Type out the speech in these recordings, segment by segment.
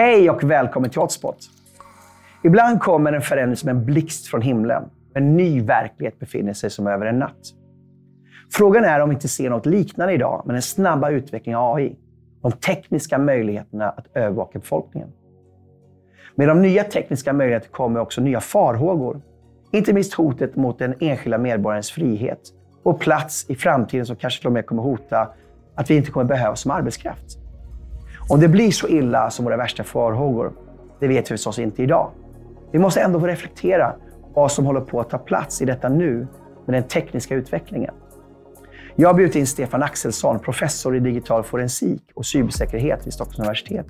Hej och välkommen till Hotspot. Ibland kommer en förändring som en blixt från himlen. En ny verklighet befinner sig som över en natt. Frågan är om vi inte ser något liknande idag med den snabba utvecklingen av AI. De tekniska möjligheterna att övervaka befolkningen. Med de nya tekniska möjligheterna kommer också nya farhågor. Inte minst hotet mot den enskilda medborgarens frihet och plats i framtiden som kanske till och med kommer hota att vi inte kommer behövas som arbetskraft. Om det blir så illa som våra värsta farhågor, det vet vi förstås inte idag. Vi måste ändå få reflektera vad som håller på att ta plats i detta nu med den tekniska utvecklingen. Jag har bjudit in Stefan Axelsson, professor i digital forensik och cybersäkerhet vid Stockholms universitet,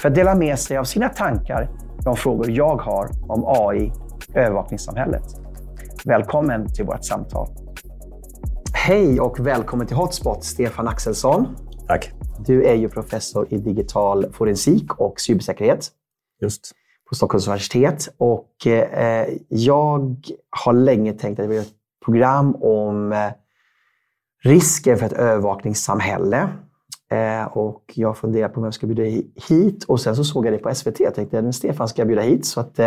för att dela med sig av sina tankar de frågor jag har om AI och övervakningssamhället. Välkommen till vårt samtal. Hej och välkommen till Hotspot, Stefan Axelsson. Tack. Du är ju professor i digital forensik och cybersäkerhet. Just. På Stockholms universitet. Och eh, jag har länge tänkt att vill göra ett program om eh, risken för ett övervakningssamhälle. Eh, och jag funderade på om jag ska bjuda hit och sen så såg jag det på SVT. Jag tänkte att Stefan ska jag bjuda hit. Så att,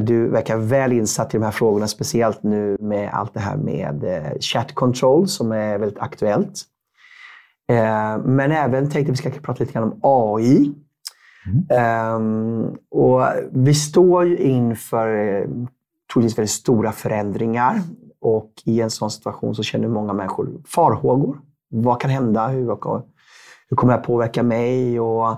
du verkar väl insatt i de här frågorna, speciellt nu med allt det här med chat control som är väldigt aktuellt. Eh, men även tänkte vi ska prata lite grann om AI. Mm. Um, och vi står ju inför eh, troligtvis väldigt stora förändringar och i en sån situation så känner många människor farhågor. Vad kan hända? Hur, hur kommer det här påverka mig? Och,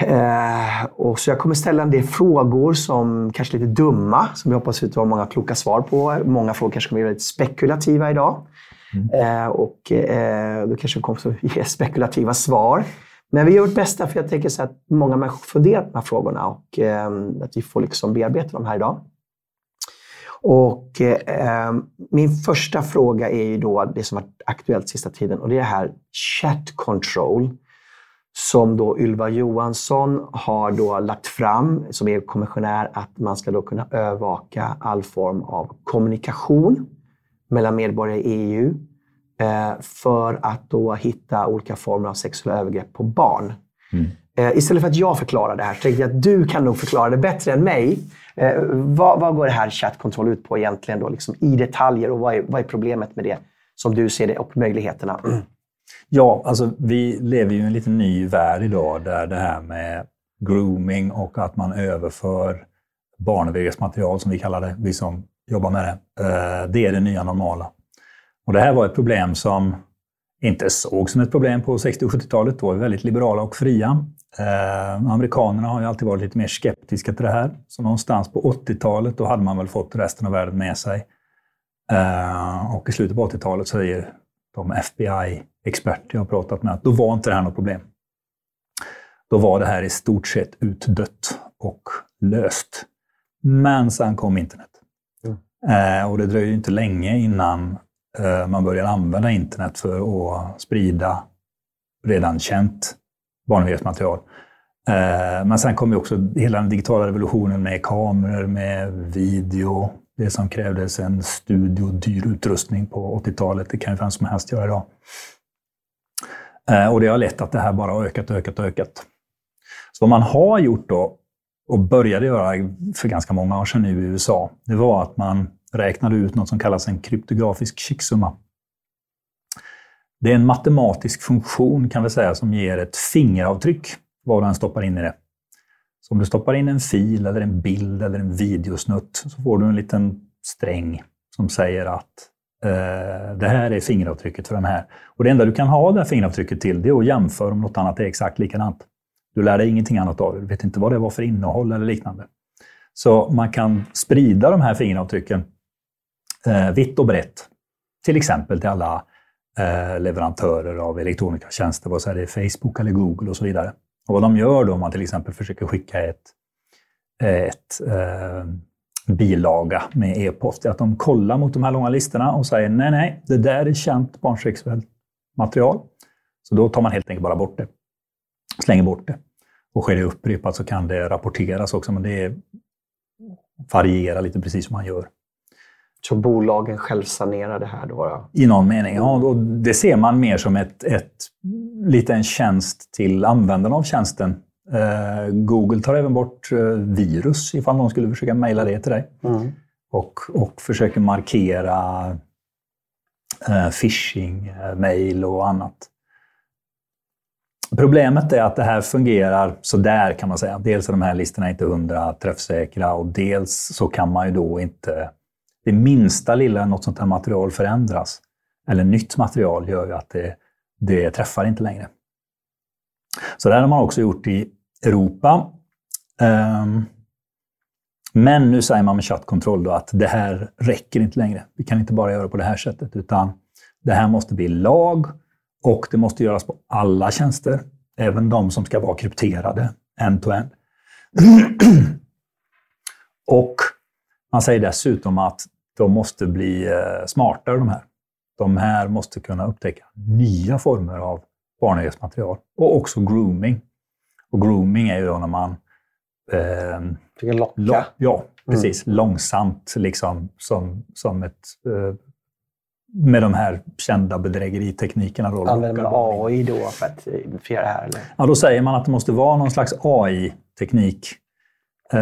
eh, och så jag kommer ställa en del frågor som kanske är lite dumma, som jag hoppas att du har många kloka svar på. Många frågor kanske kommer bli väldigt spekulativa idag. Mm. Eh, och eh, då kanske vi kommer att ge spekulativa svar. Men vi gör vårt bästa för jag tänker så att många människor funderar på de här frågorna och eh, att vi får liksom bearbeta dem här idag. Och eh, min första fråga är ju då det som varit aktuellt sista tiden och det är det här chat control som då Ylva Johansson har då lagt fram som EU-kommissionär att man ska då kunna övervaka all form av kommunikation mellan medborgare i EU eh, för att då hitta olika former av sexuella övergrepp på barn. Mm. Eh, istället för att jag förklarar det här så tänkte jag att du kan nog förklara det bättre än mig. Eh, vad, vad går det här chattkontroll ut på egentligen då, liksom i detaljer och vad är, vad är problemet med det som du ser det och möjligheterna? Ja, alltså vi lever ju i en lite ny värld idag där det här med grooming och att man överför barnövergreppsmaterial, som vi kallar det, vi som jobba med det. Eh, det är det nya normala. Och det här var ett problem som inte såg som ett problem på 60 och 70-talet. Då var vi väldigt liberala och fria. Eh, amerikanerna har ju alltid varit lite mer skeptiska till det här. Så någonstans på 80-talet då hade man väl fått resten av världen med sig. Eh, och i slutet på 80-talet säger de FBI-experter jag har pratat med att då var inte det här något problem. Då var det här i stort sett utdött och löst. Men sen kom internet. Eh, och det dröjer inte länge innan eh, man börjar använda internet för att sprida redan känt barnnyhetsmaterial. Eh, men sen kom ju också hela den digitala revolutionen med kameror, med video. Det som krävdes en studio, dyr utrustning på 80-talet, det kan ju vem som helst göra idag. Eh, och det har lett att det här bara har ökat och ökat och ökat. Så vad man har gjort då, och började göra för ganska många år sedan nu i USA, det var att man räknade ut något som kallas en kryptografisk kicksumma. Det är en matematisk funktion kan vi säga som ger ett fingeravtryck vad den stoppar in i det. Så om du stoppar in en fil, eller en bild eller en videosnutt så får du en liten sträng som säger att eh, det här är fingeravtrycket för den här. Och Det enda du kan ha det här fingeravtrycket till det är att jämföra om något annat är exakt likadant. Du lär dig ingenting annat av det. Du vet inte vad det var för innehåll eller liknande. Så man kan sprida de här fingeravtrycken eh, vitt och brett. Till exempel till alla eh, leverantörer av elektroniska tjänster, vare sig det är Facebook eller Google och så vidare. Och vad de gör då om man till exempel försöker skicka ett, eh, ett eh, bilaga med e-post, är att de kollar mot de här långa listorna och säger nej, nej, det där är känt barnsexuellt material. Så då tar man helt enkelt bara bort det slänger bort det. Och sker det upprepat så kan det rapporteras också, men det varierar lite precis som man gör. Så bolagen självsanerar det här då? I någon mening, ja. Och det ser man mer som ett, ett, lite en tjänst till användarna av tjänsten. Eh, Google tar även bort eh, virus ifall någon skulle försöka mejla det till dig. Mm. Och, och försöker markera eh, phishing, eh, och annat. Problemet är att det här fungerar så där kan man säga. Dels är de här listorna inte hundra träffsäkra och dels så kan man ju då inte... Det minsta lilla något sånt här material förändras, eller nytt material, gör ju att det, det träffar inte längre. Så det här har man också gjort i Europa. Ehm, men nu säger man med chattkontroll då att det här räcker inte längre. Vi kan inte bara göra på det här sättet, utan det här måste bli lag och det måste göras på alla tjänster, även de som ska vara krypterade end-to-end. och man säger dessutom att de måste bli eh, smartare, de här. De här måste kunna upptäcka nya former av barnöjesmaterial och också grooming. Och grooming är ju då när man eh, locka. Lo ja, precis. Mm. Långsamt, liksom, som, som ett eh, med de här kända bedrägeriteknikerna. Då, Använder man AI då för att identifiera det här? Eller? Ja, då säger man att det måste vara någon slags AI-teknik. Eh,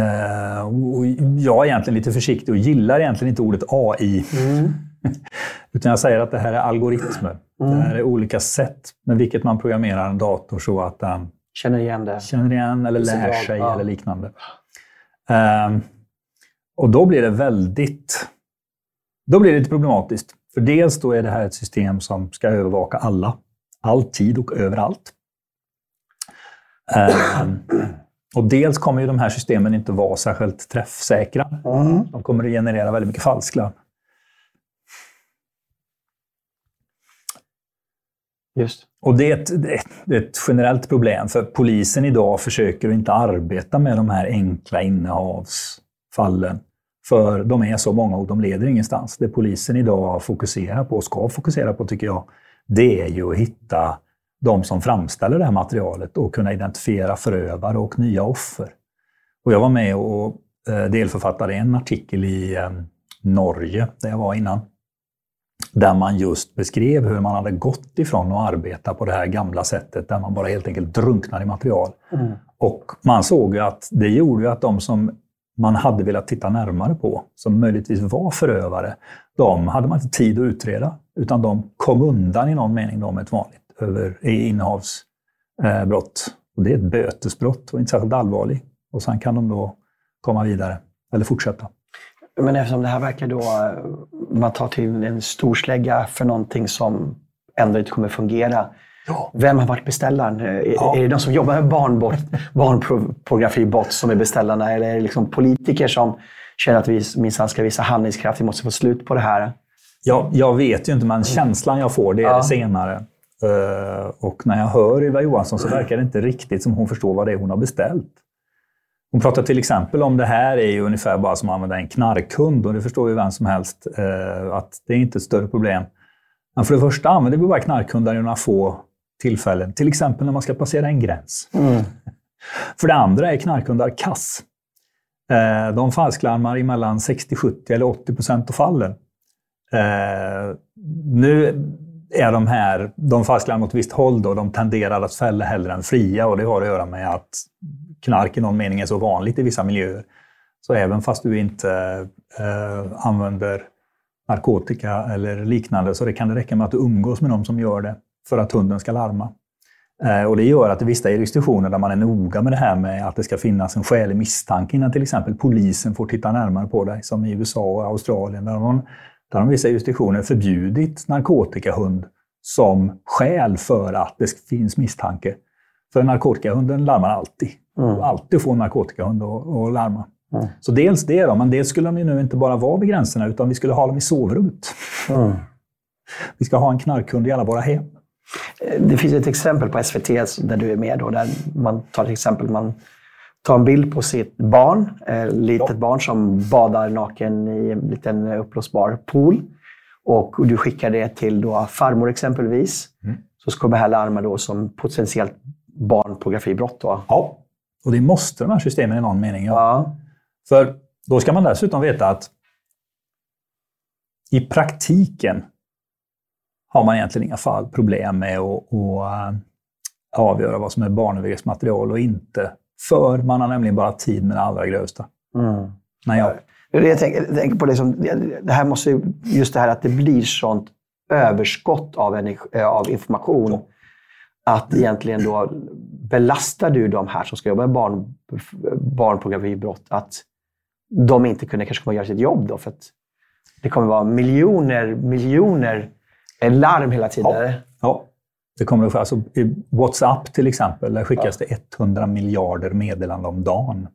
jag är egentligen lite försiktig och gillar egentligen inte ordet AI. Mm. Utan jag säger att det här är algoritmer. Mm. Det här är olika sätt med vilket man programmerar en dator så att den känner igen det. Känner igen eller lär sig ja. eller liknande. Uh, och då blir det väldigt... Då blir det lite problematiskt. För dels då är det här ett system som ska övervaka alla, alltid och överallt. Um, och dels kommer ju de här systemen inte vara särskilt träffsäkra. Mm. De kommer att generera väldigt mycket falsklarm. Just. Och det är, ett, det är, ett, generellt problem, för polisen idag försöker inte arbeta med de här enkla innehavsfallen. För de är så många och de leder ingenstans. Det polisen idag fokuserar på, och ska fokusera på tycker jag, det är ju att hitta de som framställer det här materialet och kunna identifiera förövare och nya offer. Och jag var med och eh, delförfattade en artikel i eh, Norge, där jag var innan, där man just beskrev hur man hade gått ifrån att arbeta på det här gamla sättet, där man bara helt enkelt drunknar i material. Mm. Och man såg ju att det gjorde att de som man hade velat titta närmare på, som möjligtvis var förövare, de hade man inte tid att utreda, utan de kom undan i någon mening med ett vanligt över, innehavsbrott. Eh, och det är ett bötesbrott och inte särskilt allvarligt. Och sen kan de då komma vidare, eller fortsätta. Men eftersom det här verkar då, man tar till en storslägga för någonting som ändå inte kommer fungera, Ja. Vem har varit beställaren? Ja. Är det de som jobbar med barnpornografibot som är beställarna? Eller är det liksom politiker som känner att vi minsann ska visa handlingskraft, vi måste få slut på det här? Ja, jag vet ju inte, men känslan jag får det är ja. det senare. Uh, och när jag hör Ylva Johansson så verkar det inte riktigt som hon förstår vad det är hon har beställt. Hon pratar till exempel om det här är ju ungefär bara som att använda en knarkhund och det förstår ju vem som helst uh, att det är inte ett större problem. Men för det första använder vi bara knarkhundar i några få tillfällen. Till exempel när man ska passera en gräns. Mm. För det andra är knarkhundar kass. Eh, de falsklarmar i mellan 60, 70 eller 80 procent av fallen. Eh, nu är de här, de falsklarmar åt visst håll, då, de tenderar att fälla hellre än fria och det har att göra med att knark i någon mening är så vanligt i vissa miljöer. Så även fast du inte eh, använder narkotika eller liknande så det kan det räcka med att du umgås med någon som gör det för att hunden ska larma. Eh, och det gör att i vissa jurisdiktioner där man är noga med det här med att det ska finnas en skälig misstanke innan till exempel polisen får titta närmare på dig, som i USA och Australien, där man, där de vissa jurisdiktioner förbjudit narkotikahund som skäl för att det finns misstanke. För narkotikahunden larmar alltid. Mm. Alltid få en narkotikahund att larma. Mm. Så dels det då, men dels skulle de ju nu inte bara vara vid gränserna, utan vi skulle ha dem i sovrummet. Mm. Vi ska ha en knarkhund i alla våra hem. Det finns ett exempel på SVT där du är med. Då, där man tar till exempel man tar en bild på sitt barn, ett litet ja. barn som badar naken i en liten uppblåsbar pool. Och du skickar det till då farmor exempelvis. Mm. Så kommer det här larma då som potentiellt barnpornografibrott. Då. Ja, och det måste de här systemen i någon mening ja. ja. För då ska man dessutom veta att i praktiken har man egentligen inga fall, problem med att, avgöra vad som är barnövergreppsmaterial och inte. För man har nämligen bara tid med det allra grövsta. Mm. Jag, Jag tänker, jag tänker på det som, det här måste ju, just det här att det blir sånt överskott av, energi, eh, av information. Att egentligen då belastar du de här som ska jobba med barn, barnpornografibrott att de inte kunde kanske kommer göra sitt jobb då. För att det kommer vara miljoner, miljoner larm hela tiden. Ja. ja. Det kommer att, alltså, I WhatsApp till exempel, där skickas det 100 miljarder meddelanden om dagen.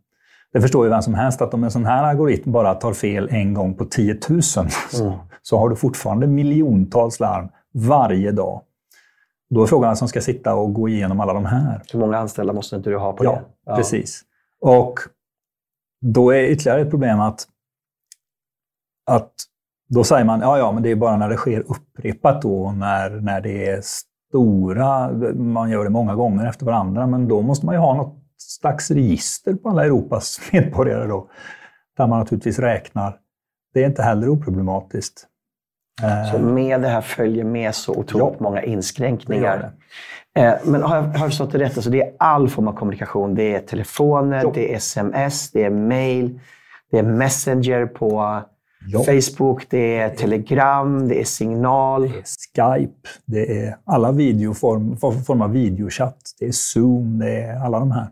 Det förstår ju vem som helst att om en sån här algoritm bara tar fel en gång på 10 000 mm. så har du fortfarande miljontals larm varje dag. Då är frågan vem som ska sitta och gå igenom alla de här. Hur många anställda måste inte du ha på ja, det? Ja, precis. Och då är ytterligare ett problem att, att då säger man ja, ja, men det är bara när det sker upprepat då, när, när det är stora, man gör det många gånger efter varandra, men då måste man ju ha något slags register på alla Europas medborgare då, där man naturligtvis räknar. Det är inte heller oproblematiskt. Så med det här följer med så otroligt ja, många inskränkningar. Eh, men har jag, har jag förstått det rätt? Alltså det är all form av kommunikation. Det är telefoner, ja. det är sms, det är mail, det är messenger på ja. Facebook, det är telegram, det är signal. Det är Skype, det är alla videoform, form av videochatt, det är Zoom, det är alla de här.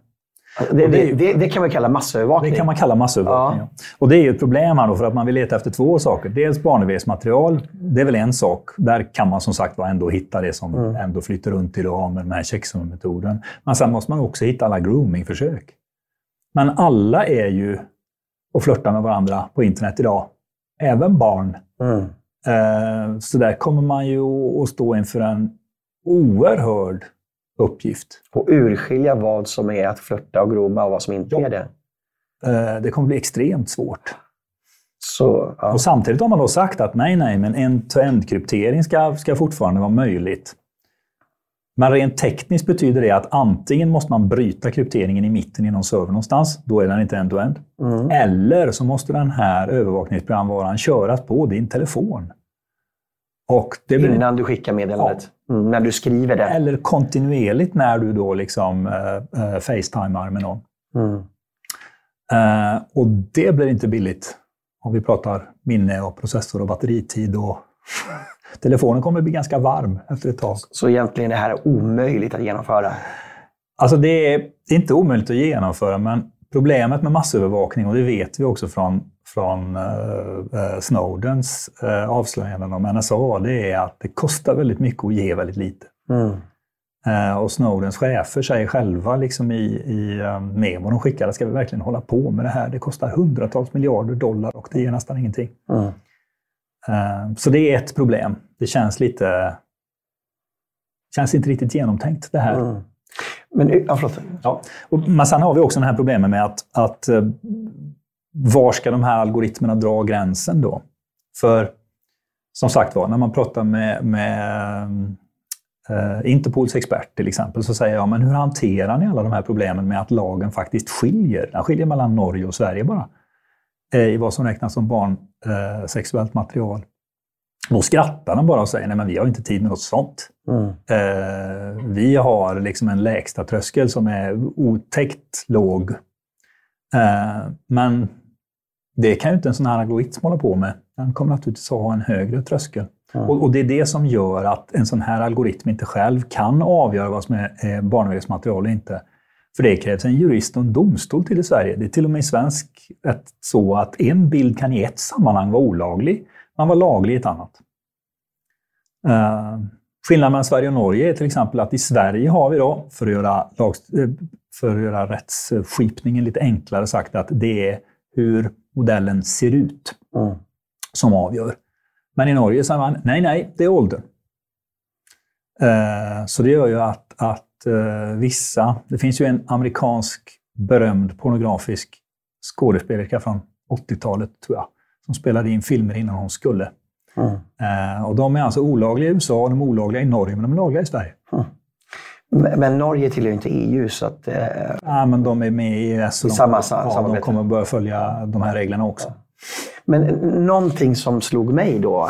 Det, det, det, det, kan man kalla massövervakning. Det kan man kalla massövervakning, ja. Och det är ju ett problem här då, för att man vill leta efter två saker. Dels barnövergreppsmaterial, det är väl en sak. Där kan man som sagt ändå hitta det som mm. ändå flyter runt idag med den här checksumma-metoden. Men sen måste man också hitta alla groomingförsök. Men alla är ju och flörtar med varandra på internet idag. Även barn. Mm. Eh, så där kommer man ju att stå inför en oerhörd uppgift. Och urskilja vad som är att flörta och groma och vad som inte ja. är det. Eh, det kommer bli extremt svårt. Så, ja. Och samtidigt har man då sagt att nej, nej, men end-to-end-kryptering ska, ska fortfarande vara möjligt. Men rent tekniskt betyder det att antingen måste man bryta krypteringen i mitten i någon server någonstans, då är den inte end-to-end. Mm. Eller så måste den här övervakningsprogramvaran köras på din telefon. Och det blir... Innan du skickar meddelandet? Ja. Mm, när du skriver det? Eller kontinuerligt när du då liksom äh, äh, facetimar med någon. Mm. Uh, och det blir inte billigt om vi pratar minne, och processor och batteritid. Och telefonen kommer att bli ganska varm efter ett tag. Så egentligen är det här omöjligt att genomföra? Alltså det är inte omöjligt att genomföra, men problemet med massövervakning, och det vet vi också från från uh, Snowdens uh, avslöjanden om NSA, det är att det kostar väldigt mycket och ger väldigt lite. Mm. Uh, och Snowdens chefer säger själva liksom i, i um, memo de skickade, ska vi verkligen hålla på med det här? Det kostar hundratals miljarder dollar och det ger nästan ingenting. Mm. Uh, så det är ett problem. Det känns lite... känns inte riktigt genomtänkt det här. Mm. Men, ja, förlåt. Ja. Och, men sen har vi också det här problemet med att, att var ska de här algoritmerna dra gränsen då? För som sagt var, när man pratar med, med uh, Interpols expert till exempel, så säger jag, men hur hanterar ni alla de här problemen med att lagen faktiskt skiljer? Den skiljer mellan Norge och Sverige bara, uh, i vad som räknas som barnsexuellt uh, material. Då skrattar de bara och säger, nej men vi har inte tid med något sånt. Mm. Uh, vi har liksom en lägsta tröskel som är otäckt låg. Uh, men det kan ju inte en sån här algoritm hålla på med. Den kommer naturligtvis att ha en högre tröskel. Mm. Och, och, det är det som gör att en sån här algoritm inte själv kan avgöra vad som är eh, barnövergreppsmaterial eller inte. För det krävs en jurist och en domstol till i Sverige. Det är till och med i svensk rätt så att en bild kan i ett sammanhang vara olaglig, men vara laglig i ett annat. Uh, skillnaden mellan Sverige och Norge är till exempel att i Sverige har vi då, för att göra, eh, för att göra rättsskipningen lite enklare sagt, att det är hur modellen ser ut mm. som avgör. Men i Norge säger man nej, nej, det är åldern. Uh, så det gör ju att, att uh, vissa... Det finns ju en amerikansk berömd pornografisk skådespelerska från 80-talet, tror jag, som spelade in filmer innan hon skulle. Mm. Uh, och de är alltså olagliga i USA, de är olagliga i Norge, men de är lagliga i Sverige. Mm. Men Norge tillhör inte EU så att... Eh, ja, men de är med i EES och de, samma, ja, de kommer börja följa de här reglerna också. Ja. Men någonting som slog mig då,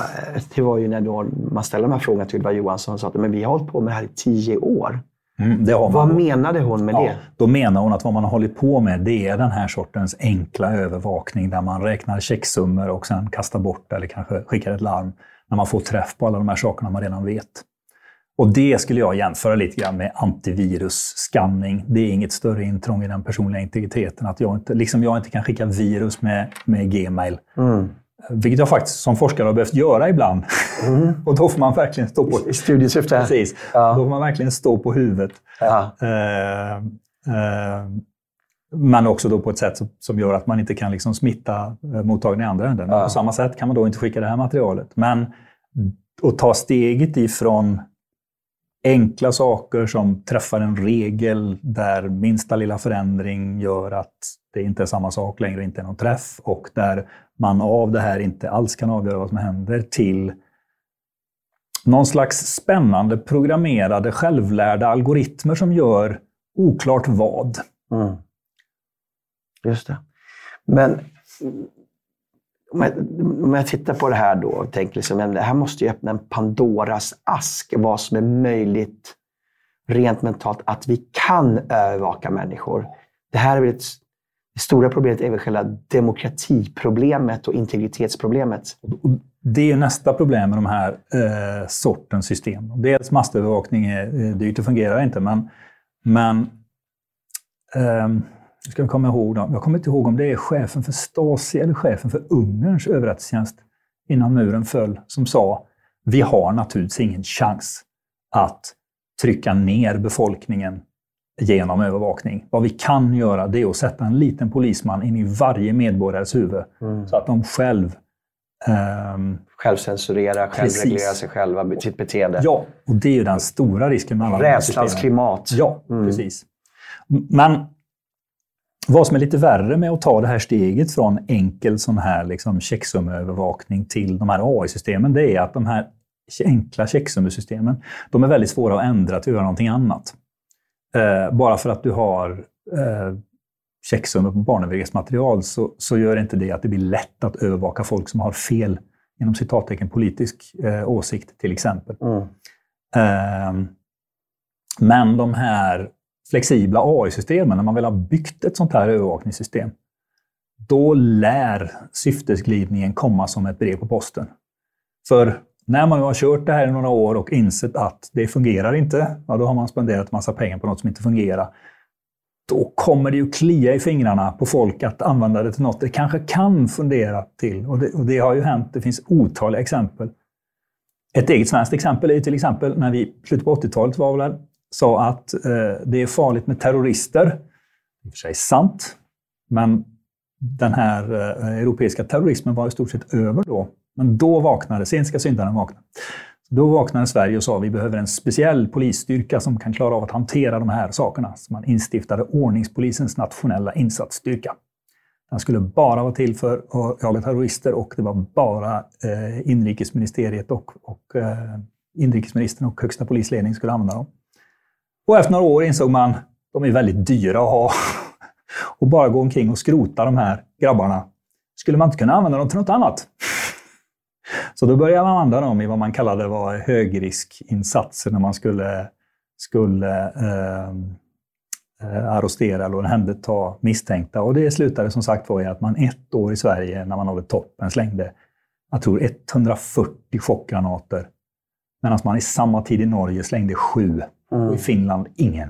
det var ju när då man ställde de här frågorna till Ylva Johansson och sa att men vi har hållit på med det här i tio år. Mm, Vad menade hon med Ja, det? då menar hon att vad man har hållit på med det är den här sortens enkla övervakning där man räknar checksummor och sen kastar bort eller kanske skickar ett larm när man får träff på alla de här sakerna man redan vet. Och det skulle jag jämföra lite grann med antivirus-scanning. Det är inget större intrång i den personliga integriteten. Att jag inte, liksom jag inte kan skicka virus med, med Gmail. Mm. Vilket jag faktiskt som forskare har behövt göra ibland. och då får man verkligen stå på... I studiesyfte? Precis. Ja. Då får man verkligen stå på huvudet. Ja. Eh, eh, men också då på ett sätt som, som gör att man inte kan liksom smitta eh, mottagaren i andra änden. Ja. På samma sätt kan man då inte skicka det här materialet. Men att ta steget ifrån enkla saker som träffar en regel där minsta lilla förändring gör att det inte är samma sak längre, inte är någon träff och där man av det här inte alls kan avgöra vad som händer till någon slags spännande programmerade självlärda algoritmer som gör oklart vad. Mm. Just det. Men om jag, om jag tittar på det här då och tänker liksom, men det här måste ju öppna en Pandoras ask, vad som är möjligt rent mentalt att vi kan övervaka människor. Det här är väl ett, det stora problemet är väl själva demokratiproblemet och integritetsproblemet. Det är nästa problem med de här eh, sortens system. Dels massövervakning är eh, dyrt och fungerar inte, men, men eh, jag ska komma ihåg då. Jag kommer inte ihåg om det är chefen för Stasi eller chefen för Ungerns överrättelsetjänst innan muren föll som sa vi har naturligtvis ingen chans att trycka ner befolkningen genom övervakning. Vad vi kan göra det är att sätta en liten polisman in i varje medborgares huvud så att de själv ehm, Självcensurera, självreglera sig själva, sitt beteende. Ja, och det är ju den stora risken med alla Rädslans klimat. Ja, Mm. precis. Men vad som är lite värre med att ta det här steget från enkel sån här liksom checksummeövervakning till de här AI-systemen, det är att de här enkla checksummesystemen, de är väldigt svåra att ändra till att göra någonting annat. Eh, bara för att du har eh, checksummor på barnövergreppsmaterial så, så gör inte det att det blir lätt att övervaka folk som har fel, inom citattecken, politisk eh, åsikt till exempel. Mm. Ehm, Men de här flexibla AI-systemen, när man väl har byggt ett sånt här övervakningssystem, då lär syftesglidningen komma som ett brev på posten. För när man har kört det här i några år och insett att det fungerar inte, ja, då har man spenderat massa pengar på något som inte fungerar. Då kommer det ju klia i fingrarna på folk att använda det till något det kanske kan fundera till. Och det, och det har ju hänt, det finns otaliga exempel. Ett eget svenskt exempel är till exempel när vi i slutet på 80-talet var väl, sa att eh, det är farligt med terrorister. I och för sig sant, men den här eh, europeiska terrorismen var i stort sett över då. Men då vaknade, sent ska syndaren vakna. Då vaknade Sverige och sa att vi behöver en speciell polisstyrka som kan klara av att hantera de här sakerna. Så man instiftade ordningspolisens nationella insatsstyrka. Den skulle bara vara till för att jaga terrorister och det var bara eh, inrikesministeriet och, och eh, inrikesministern och högsta polisledning skulle använda dem. Och efter några år insåg man att de är väldigt dyra att ha. Och bara gå omkring och skrota de här grabbarna. Skulle man inte kunna använda dem till något annat? Så då började man använda dem i vad man kallade var högriskinsatser när man skulle, skulle ehm, eh, arrestera eller händerta misstänkta. Och det slutade som sagt var i att man ett år i Sverige, när man nådde toppen, slängde, jag tror 140 chockgranater. Medan man i samma tid i Norge slängde sju och i Finland ingen.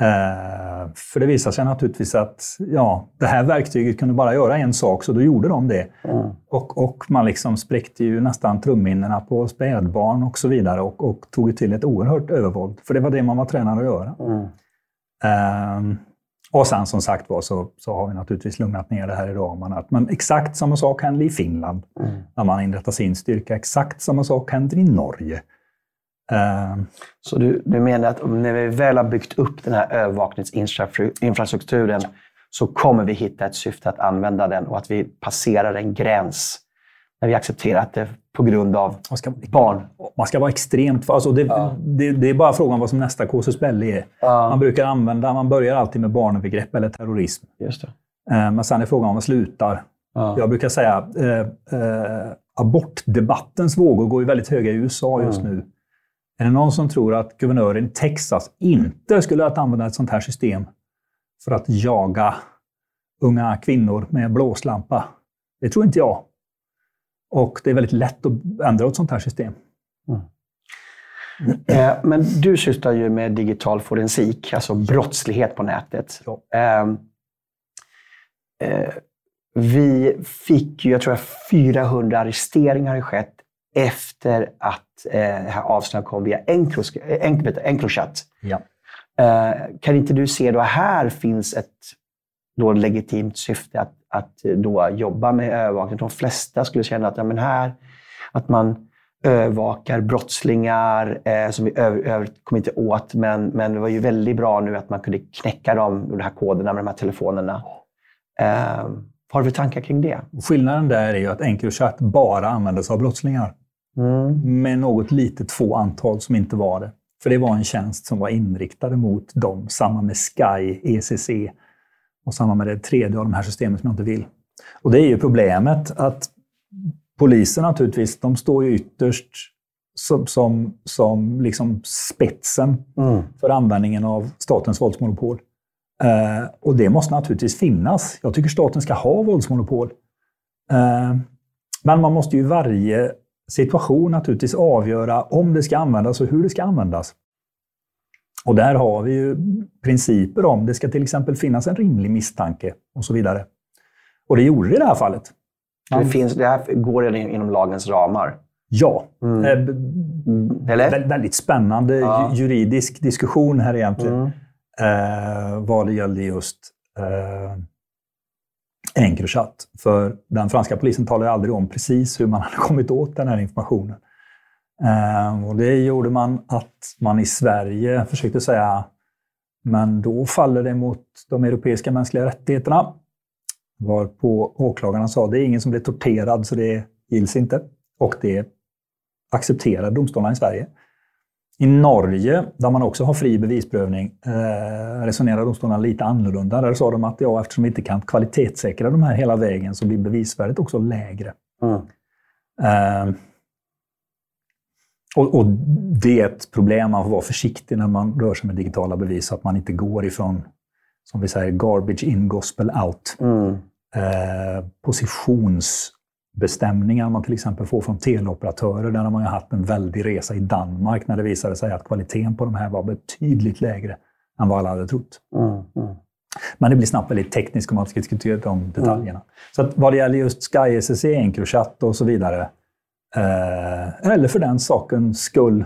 Eh, för det visade sig naturligtvis att ja, det här verktyget kunde bara göra en sak, så då gjorde de det. Mm. Och, och man liksom spräckte ju nästan trumminnena på spädbarn och så vidare och, och tog till ett oerhört övervåld. För det var det man var tränad att göra. Mm. Ehm, och sen som sagt var så, så har vi naturligtvis lugnat ner det här i ramarna. Men exakt samma sak händer i Finland Mm. när man inrättar sin styrka. Exakt samma sak händer i Norge. Ehm, Så du, du menar att när vi väl har byggt upp den här övervakningsinfrastrukturen så kommer vi hitta ett syfte att använda den och att vi passerar en gräns när vi accepterar att det på grund av man, ska, barn. man ska vara extremt... Alltså det, det, det är bara frågan vad som nästa casus belli är. Ja. Man brukar använda, man börjar alltid med barnövergrepp eller terrorism. Just det. Eh, Men sen är frågan om man slutar. Ja. Jag brukar säga eh, eh, abortdebattens vågor går ju väldigt höga i USA just nu. Är det någon som tror att guvernören i Texas inte skulle att använda ett sånt här system för att jaga unga kvinnor med blåslampa? Det tror inte jag. Och det är väldigt lätt att ändra ett sånt här system. Mm. Eh, men du sysslar ju med digital forensik, alltså brottslighet på nätet. Ja. Ehm, eh, vi fick ju, jag tror 400 arresteringar har skett efter att eh, det här avslöjandet kom via Encrochat. Ja. Kan inte du se då här finns ett då legitimt syfte att, att då jobba med övervakning? De flesta skulle känna att ja, men här, att man övervakar brottslingar eh, som vi övrigt kommer inte åt. Men, men det var ju väldigt bra nu att man kunde knäcka dem, de här koderna med de här telefonerna. Eh, vad har du för tankar kring det? Skillnaden där är ju att Encrochat bara användes av brottslingar. Mm. Med något litet få antal som inte var det. För det var en tjänst som var inriktad mot dem. Samma med Sky, ECC och samma med det tredje av de här systemen som jag inte vill. Och det är ju problemet att polisen naturligtvis, de står ju ytterst som, som, som liksom spetsen mm. för användningen av statens våldsmonopol. Eh, och det måste naturligtvis finnas. Jag tycker staten ska ha våldsmonopol. Eh, men man måste ju i varje situation naturligtvis avgöra om det ska användas och hur det ska användas. Och där har vi ju principer om, det ska till exempel finnas en rimlig misstanke och så vidare. Och det gjorde det i det här fallet. Det, finns, det här går inom lagens ramar? Ja. Mm. Eh, Eller? Väldigt spännande ja. juridisk diskussion här egentligen. Mm. Eh, vad det gällde just eh, Encrochat. För den franska polisen talade aldrig om precis hur man hade kommit åt den här informationen. Ehm, och det gjorde man att man i Sverige försökte säga men då faller det mot de europeiska mänskliga rättigheterna. Varpå åklagarna sa det är ingen som blir torterad så det gills inte. Och det accepterar domstolarna i Sverige. I Norge, där man också har fri bevisprövning, eh, resonerar domstolarna lite annorlunda. Där sa de att ja, eftersom vi inte kan kvalitetssäkra de här hela vägen så blir bevisvärdet också lägre. Mm. Och, och, Det är ett problem, man får vara försiktig när man rör sig med digitala bevis, så att man inte går ifrån som vi säger, garbage in, gospel out. Mm. Eh, positionsbestämningar man till exempel får från teleoperatörer. Där har man ju haft en väldig resa i Danmark när det visade sig att kvaliteten på de här var betydligt lägre än vad alla hade trott. Mm. Mm. Men det blir snabbt väldigt tekniskt om man ska diskutera de detaljerna. Mm. Så att vad det gäller just Sky SSC, Encrochat och så vidare, eh, eller för den sakens skull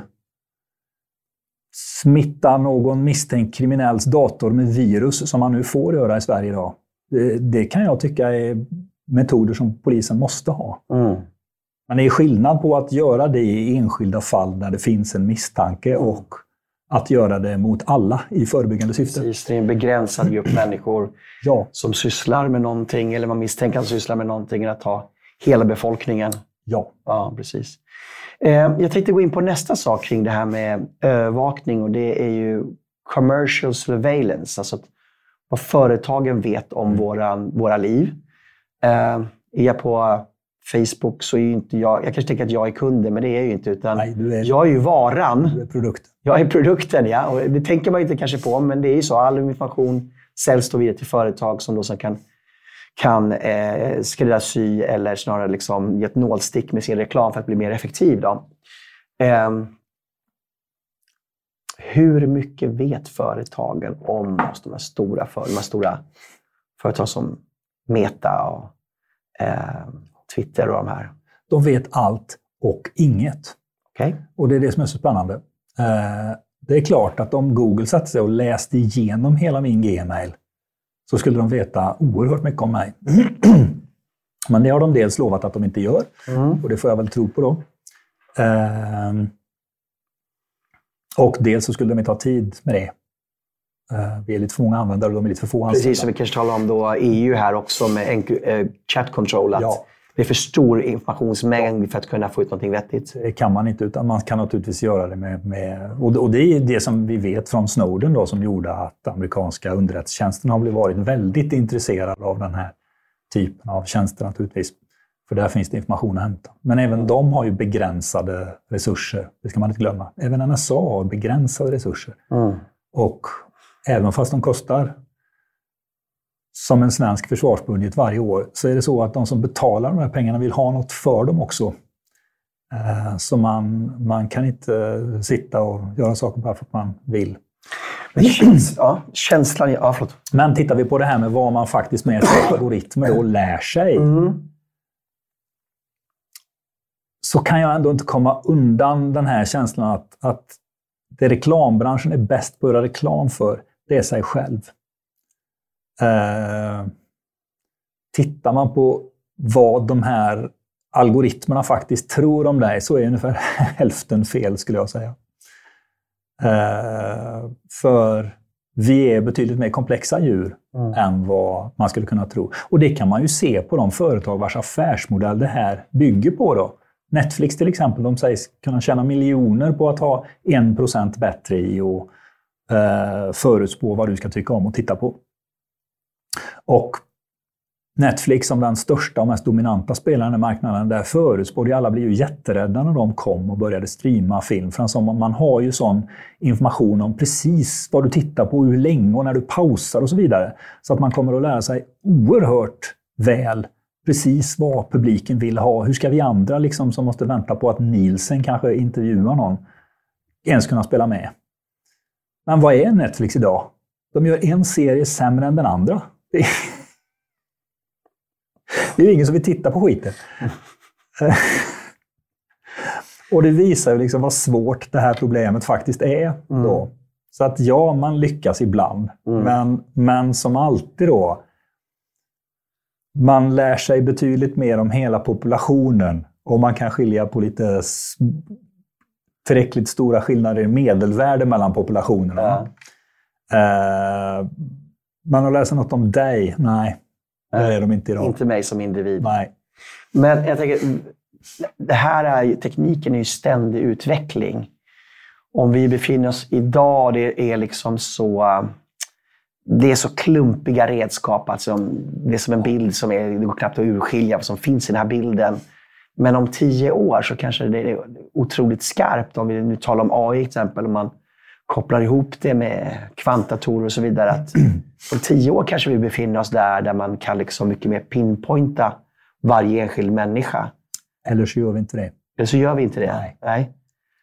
smitta någon misstänkt kriminells dator med virus, som man nu får göra i Sverige idag. Det, det kan jag tycka är metoder som polisen måste ha. Mm. Men det är skillnad på att göra det i enskilda fall där det finns en misstanke och att göra det mot alla i förebyggande syfte. Precis, det är en begränsad grupp människor ja. som sysslar med någonting, eller man misstänker att sysslar med någonting, att ta hela befolkningen. Ja. Ja, precis. Eh, jag tänkte gå in på nästa sak kring det här med övervakning och det är ju commercial surveillance. Alltså vad företagen vet om mm. våran, våra liv. Eh, är jag på Facebook så är ju inte jag... Jag kanske tänker att jag är kunden, men det är jag ju inte. Utan Nej, är, jag är ju varan. Du är produkten. Jag är produkten, ja. Och det tänker man inte kanske på, men det är ju så. All information säljs då vidare till företag som då sen kan kan eh, skräddarsy eller snarare liksom ge ett nålstick med sin reklam för att bli mer effektiv. Då. Eh, hur mycket vet företagen om de här stora, för, de här stora företag som Meta och eh, Twitter och de här? De vet allt och inget. Okay. Och det är det som är så spännande. Eh, det är klart att om Google satte sig och läste igenom hela min Gmail så skulle de veta oerhört mycket om mig. Men det har de dels lovat att de inte gör, mm. och det får jag väl tro på då. Eh, och dels så skulle de inte ha tid med det. Eh, vi är lite för många användare och de är lite för få anställda. Precis, som vi kanske talar om då EU här också med eh, chat control. Att ja. Det är för stor informationsmängd för att kunna få ut något vettigt. Det kan man inte, utan man kan naturligtvis göra det med... med och, det är det som vi vet från Snowden då, som gjorde att amerikanska underrättelsetjänsten har varit väldigt intresserade av den här typen av tjänster naturligtvis. För där finns det information att hämta. Men även de har ju begränsade resurser. Det ska man inte glömma. Även NSA har begränsade resurser. Mm. Och även fast de kostar som en svensk försvarsbudget varje år, så är det så att de som betalar de här pengarna vill ha något för dem också. Eh, Så man, man kan inte sitta och göra saker bara för att man vill. Men ja, känslan... Ja, förlåt. Men tittar vi på det här med vad man faktiskt med algoritmer då lär sig, Mm. så kan jag ändå inte komma undan den här känslan att, att det reklambranschen är bäst på att göra reklam för, det är sig själv. Eh, tittar man på vad de här algoritmerna faktiskt tror om dig så är ungefär hälften fel, skulle jag säga. Eh, för vi är betydligt mer komplexa djur Mm. än vad man skulle kunna tro. Och det kan man ju se på de företag vars affärsmodell det här bygger på. Då. Netflix till exempel, de sägs kunna tjäna miljoner på att ha 1% bättre i och eh, förutspå vad du ska tycka om och titta på. Och Netflix som den största och mest dominanta spelaren i marknaden, där förutspådde alla blev ju jätterädda när de kom och började streama film. För alltså, man har ju sån information om precis vad du tittar på, hur länge och när du pausar och så vidare. Så att man kommer att lära sig oerhört väl precis vad publiken vill ha. Hur ska vi andra liksom, som måste vänta på att Nielsen kanske intervjuar någon ens kunna spela med? Men vad är Netflix idag? De gör en serie sämre än den andra. Det är, det är ju ingen som vill titta på skiten. Och det visar ju liksom vad svårt det här problemet faktiskt är. Då. Så att ja, man lyckas ibland. Mm. Men, men som alltid då, man lär sig betydligt mer om hela populationen och man kan skilja på lite tillräckligt stora skillnader i medelvärde mellan populationerna. Ja. Eh, man har sig något om dig? Nej, det är de inte idag. Inte mig som individ. Nej. Men jag tänker, det här är, ju- tekniken är ju ständig utveckling. Om vi befinner oss idag, det är liksom så... Det är så klumpiga redskap. Alltså, det är som en bild som är, det går knappt att urskilja vad som finns i den här bilden. Men om tio år så kanske det är otroligt skarpt. Om vi nu talar om AI till exempel, om man kopplar ihop det med kvantdatorer och så vidare. Att om tio år kanske vi befinner oss där, där man kan liksom mycket mer pinpointa varje enskild människa. Eller så gör vi inte det. Eller så gör vi inte det. Nej.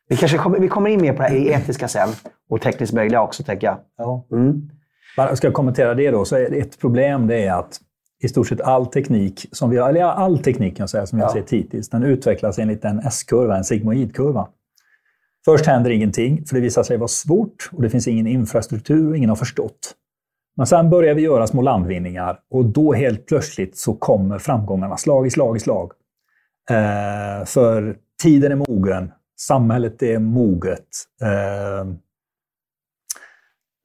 Vi, kanske kommer, vi kommer in mer på det här etiska sen och tekniskt möjliga också, tänker jag. Ja. Mm. Bara ska jag kommentera det då, så ett problem det är att i stort sett all teknik, som vi, eller all teknik kan jag säga, som vi har Ja. sett hittills, den utvecklas enligt en S-kurva, en sigmoidkurva. Först händer ingenting, för det visar sig vara svårt och det finns ingen infrastruktur och ingen har förstått. Men sen börjar vi göra små landvinningar och då helt plötsligt så kommer framgångarna slag i slag i slag. Eh, för tiden är mogen, samhället är moget. Eh,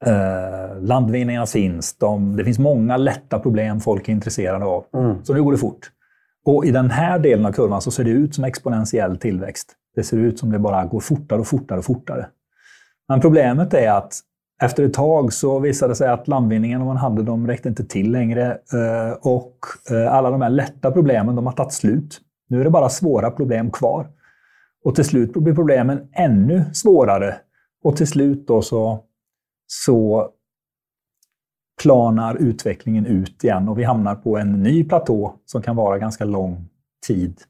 Eh, landvinningarna finns. De, det finns många lätta problem folk är intresserade av. Mm. Så nu går det fort. Och i den här delen av kurvan så ser det ut som exponentiell tillväxt. Det ser ut som det bara går fortare och fortare och fortare. Men problemet är att efter ett tag så visade det sig att landvinningarna man hade, de räckte inte till längre. eh, Och eh, alla de här lätta problemen, de har tagit slut. Nu är det bara svåra problem kvar. Och till slut blir problemen ännu svårare. Och till slut då så så planar utvecklingen ut igen och vi hamnar på en ny platå som kan vara ganska lång tid.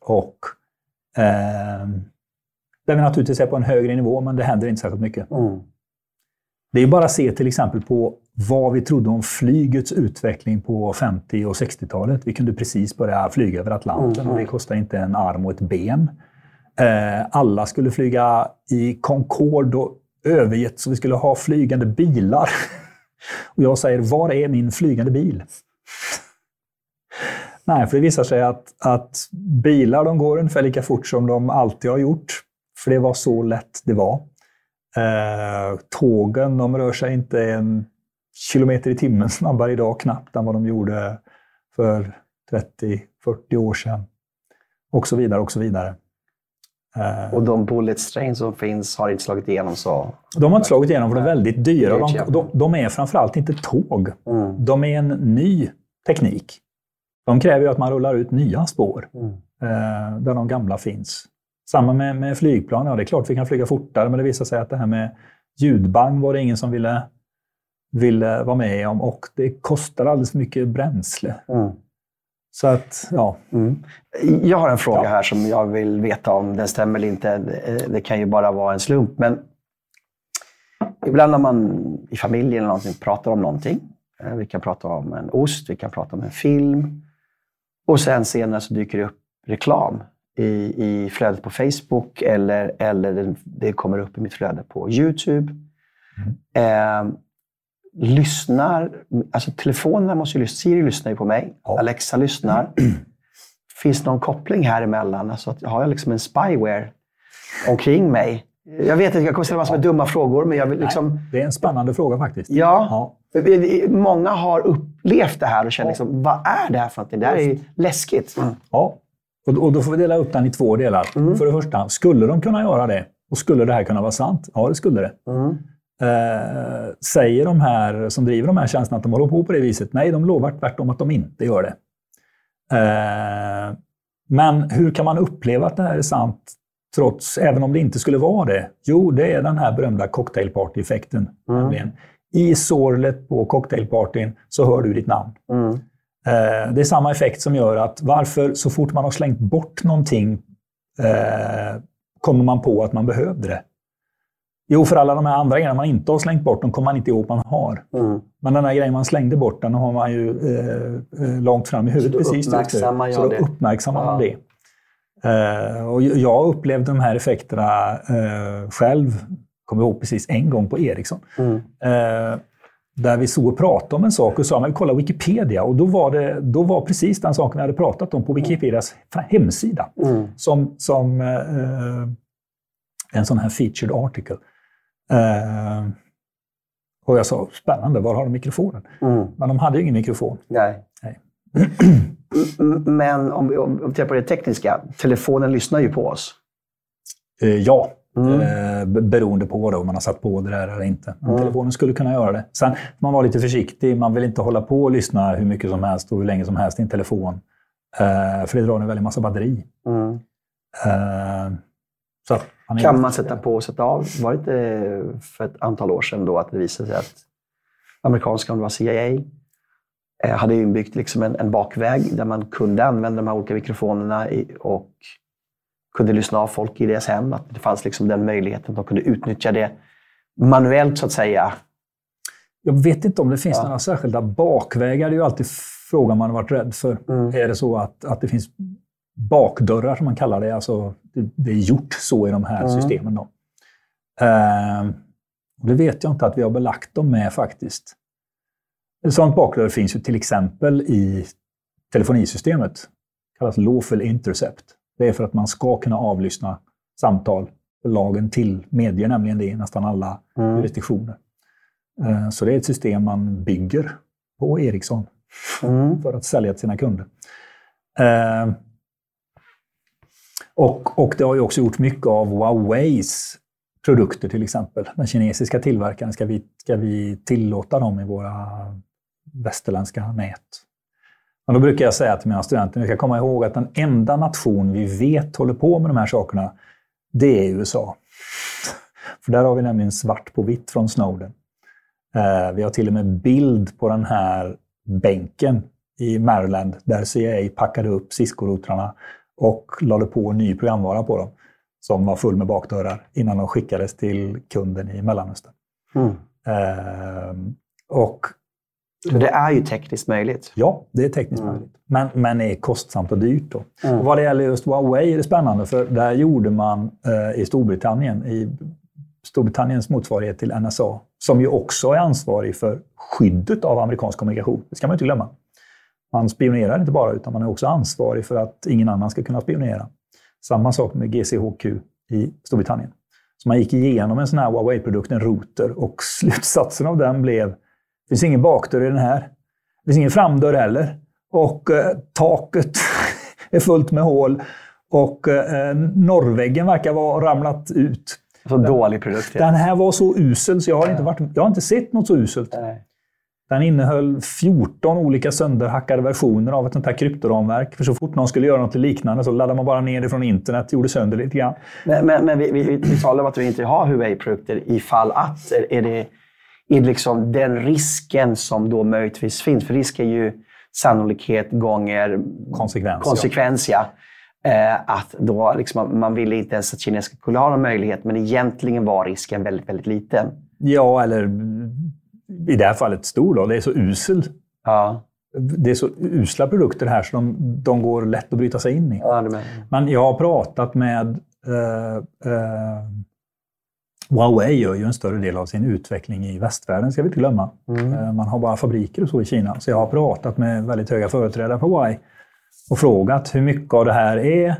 Och eh, där vi naturligtvis är på en högre nivå, men det händer inte särskilt mycket. Mm. Det är bara att se till exempel på vad vi trodde om flygets utveckling på 50 och 60-talet. Vi kunde precis börja flyga över Atlanten och det kostade inte en arm och ett ben. Eh, alla skulle flyga i Concorde och övergett så vi skulle ha flygande bilar. Och jag säger, var är min flygande bil? Nej, för det visar sig att, att bilar de går ungefär lika fort som de alltid har gjort. För det var så lätt det var. Eh, tågen de rör sig inte en kilometer i timmen snabbare idag knappt än vad de gjorde för 30-40 år sedan. Och så vidare, och så vidare. Eh, Och de bullet trains som finns har inte slagit igenom så. de har inte slagit igenom för de är väldigt dyra. De, de, de är framförallt inte tåg. Mm. De är en ny teknik. De kräver ju att man rullar ut nya spår Mm. eh, där de gamla finns. Samma med, med flygplan. Ja, det är klart vi kan flyga fortare, men det visar sig att det här med ljudbang var det ingen som ville, ville vara med om och det kostar alldeles för mycket bränsle. Mm. Så att, ja. Mm. Jag har en fråga Ja. här som jag vill veta om den stämmer eller inte. Det- Det kan ju bara vara en slump. Men ibland när man i familjen eller någonting pratar om någonting. eh, Vi kan prata om en ost, vi kan prata om en film. Och sen senare så dyker det upp reklam i, i flödet på Facebook eller, eller det, kommer upp i mitt flöde på YouTube. Eh, lyssnar, alltså telefonerna måste ju lyssna. Siri lyssnar ju på mig. Ja. Alexa lyssnar. Finns det någon koppling här emellan? Alltså har jag liksom en spyware omkring mig? Jag vet att jag kommer ställa massor med dumma frågor, men jag vill liksom... Det är en spännande fråga faktiskt. Ja, Ja. många har upplevt det här och känner liksom, vad är det här för någonting? Det här är läskigt. Mm. Ja, och, då får vi dela upp den i två delar. För det första, skulle de kunna göra det? Och skulle det här kunna vara sant? Ja, det skulle det. Mm. Eh, säger de här som driver de här tjänsterna att de håller på på det viset? Nej, de lovar tvärtom att de inte gör det. Eh, men hur kan man uppleva att det här är sant, trots, även om det inte skulle vara det? Jo, det är den här berömda cocktailparty-effekten. nämligen. I sorlet på cocktailpartyn så hör du ditt namn. Mm. Eh, det är samma effekt som gör att varför så fort man har slängt bort någonting eh, kommer man på att man behövde det. Jo, för alla de här andra grejerna man inte har slängt bort, de kommer man inte ihåg man har. Mm. Men den här grejen man slängde bort, den har man ju eh, eh, långt fram i huvudet. Så då precis uppmärksammar jag Så då uppmärksammar man det. Eh, och jag upplevde de här effekterna eh, själv, kommer ihåg precis en gång på Ericsson. Mm. Eh, där vi såg och pratade om en sak och sa men kolla Wikipedia. Och då var, det, då var precis den saken vi hade pratat om på Wikipedias hemsida. Mm. Som, som eh, en sån här featured article. Eh, och jag sa, spännande, var har de mikrofonen? Mm. Men de hade ju ingen mikrofon. Nej. Nej. Men om vi, om vi tittar på det tekniska. Telefonen lyssnar ju på oss. Eh, ja, Mm. eh, beroende på då, om man har satt på det där eller inte. Men Mm. telefonen skulle kunna göra det. Sen man var lite försiktig. Man vill inte hålla på och lyssna hur mycket som helst och hur länge som helst i en telefon. Eh, för det drar en väldig massa batteri. Mm. Eh, så Kan man sätta på och sätta av? Var det inte för ett antal år sedan då att det visade sig att amerikanska, om det var CIA, eh, hade inbyggt liksom en, en bakväg där man kunde använda de här olika mikrofonerna i, och kunde lyssna av folk i deras hem. Att det fanns liksom den möjligheten att de kunde utnyttja det manuellt så att säga. Jag vet inte om det finns Ja. några särskilda bakvägar. Det är ju alltid frågan man har varit rädd för. Mm. Är det så att, att det finns bakdörrar, som man kallar det? Alltså, det, det är gjort så i de här Mm. systemen. Då. Ehm, och det vet jag inte att vi har belagt dem med faktiskt. Ett sådant bakdörr finns ju till exempel i telefonisystemet. Det kallas lawful intercept. Det är för att man ska kunna avlyssna samtal. Lagen till medger nämligen det i nästan alla Mm. jurisdiktioner. Eh, Så det är ett system man bygger på Ericsson Mm. för att sälja till sina kunder. Eh, och, och det har ju också gjort mycket av Huaweis produkter till exempel. Den kinesiska tillverkaren, ska vi, ska vi tillåta dem i våra västerländska nät? Men då brukar jag säga till mina studenter, ni ska komma ihåg att den enda nation vi vet håller på med de här sakerna, det är USA. För där har vi nämligen svart på vitt från Snowden. Eh, vi har till och med bild på den här bänken i Maryland där CIA packade upp Cisco-routrarna och lade på ny programvara på dem som var full med bakdörrar innan de skickades till kunden i Mellanöstern. Mm. Eh, och Så det är ju tekniskt möjligt. ja, det är tekniskt Mm. möjligt. Men, men är kostsamt och dyrt. Då. Mm. Och vad det gäller just Huawei är det spännande, för där gjorde man eh, i Storbritannien, i Storbritanniens motsvarighet till NSA, som ju också är ansvarig för skyddet av amerikansk kommunikation. Det ska man inte glömma. Man spionerar inte bara, utan man är också ansvarig för att ingen annan ska kunna spionera. Samma sak med GCHQ i Storbritannien. Så man gick igenom en sån här Huawei-produkt, en router, och slutsatsen av den blev det finns ingen bakdörr i den här. Det finns ingen framdörr heller. Och eh, taket är fullt med hål. Och eh, norrväggen verkar vara ramlat ut. Så dålig produkt. Den här var så usel så jag har inte, varit, jag har inte sett något så uselt. Nej. Den innehöll 14 olika sönderhackade versioner av ett sånt här kryptoramverk. För så fort någon skulle göra något liknande så laddade man bara ner det från internet och gjorde sönder lite grann. Men, men, men vi, vi, vi talar om att vi inte har Huawei-produkter ifall att. Är, är det, är det liksom den risken som då möjligtvis finns? För risk är ju sannolikhet gånger konsekvens. konsekvens ja. Eh, att då liksom, man ville inte ens att kineserna skulle ha någon möjlighet, men egentligen var risken väldigt, väldigt liten. Ja, eller i det här fallet stor. Då. Det är så usel. Ja. Det är så usla produkter här så de, de går lätt att bryta sig in i. Ja, Men jag har pratat med eh, eh, Huawei gör ju en större del av sin utveckling i västvärlden, ska vi inte glömma. Mm. Eh, man har bara fabriker och så i Kina. Så jag har pratat med väldigt höga företrädare på Huawei och frågat hur mycket av det här är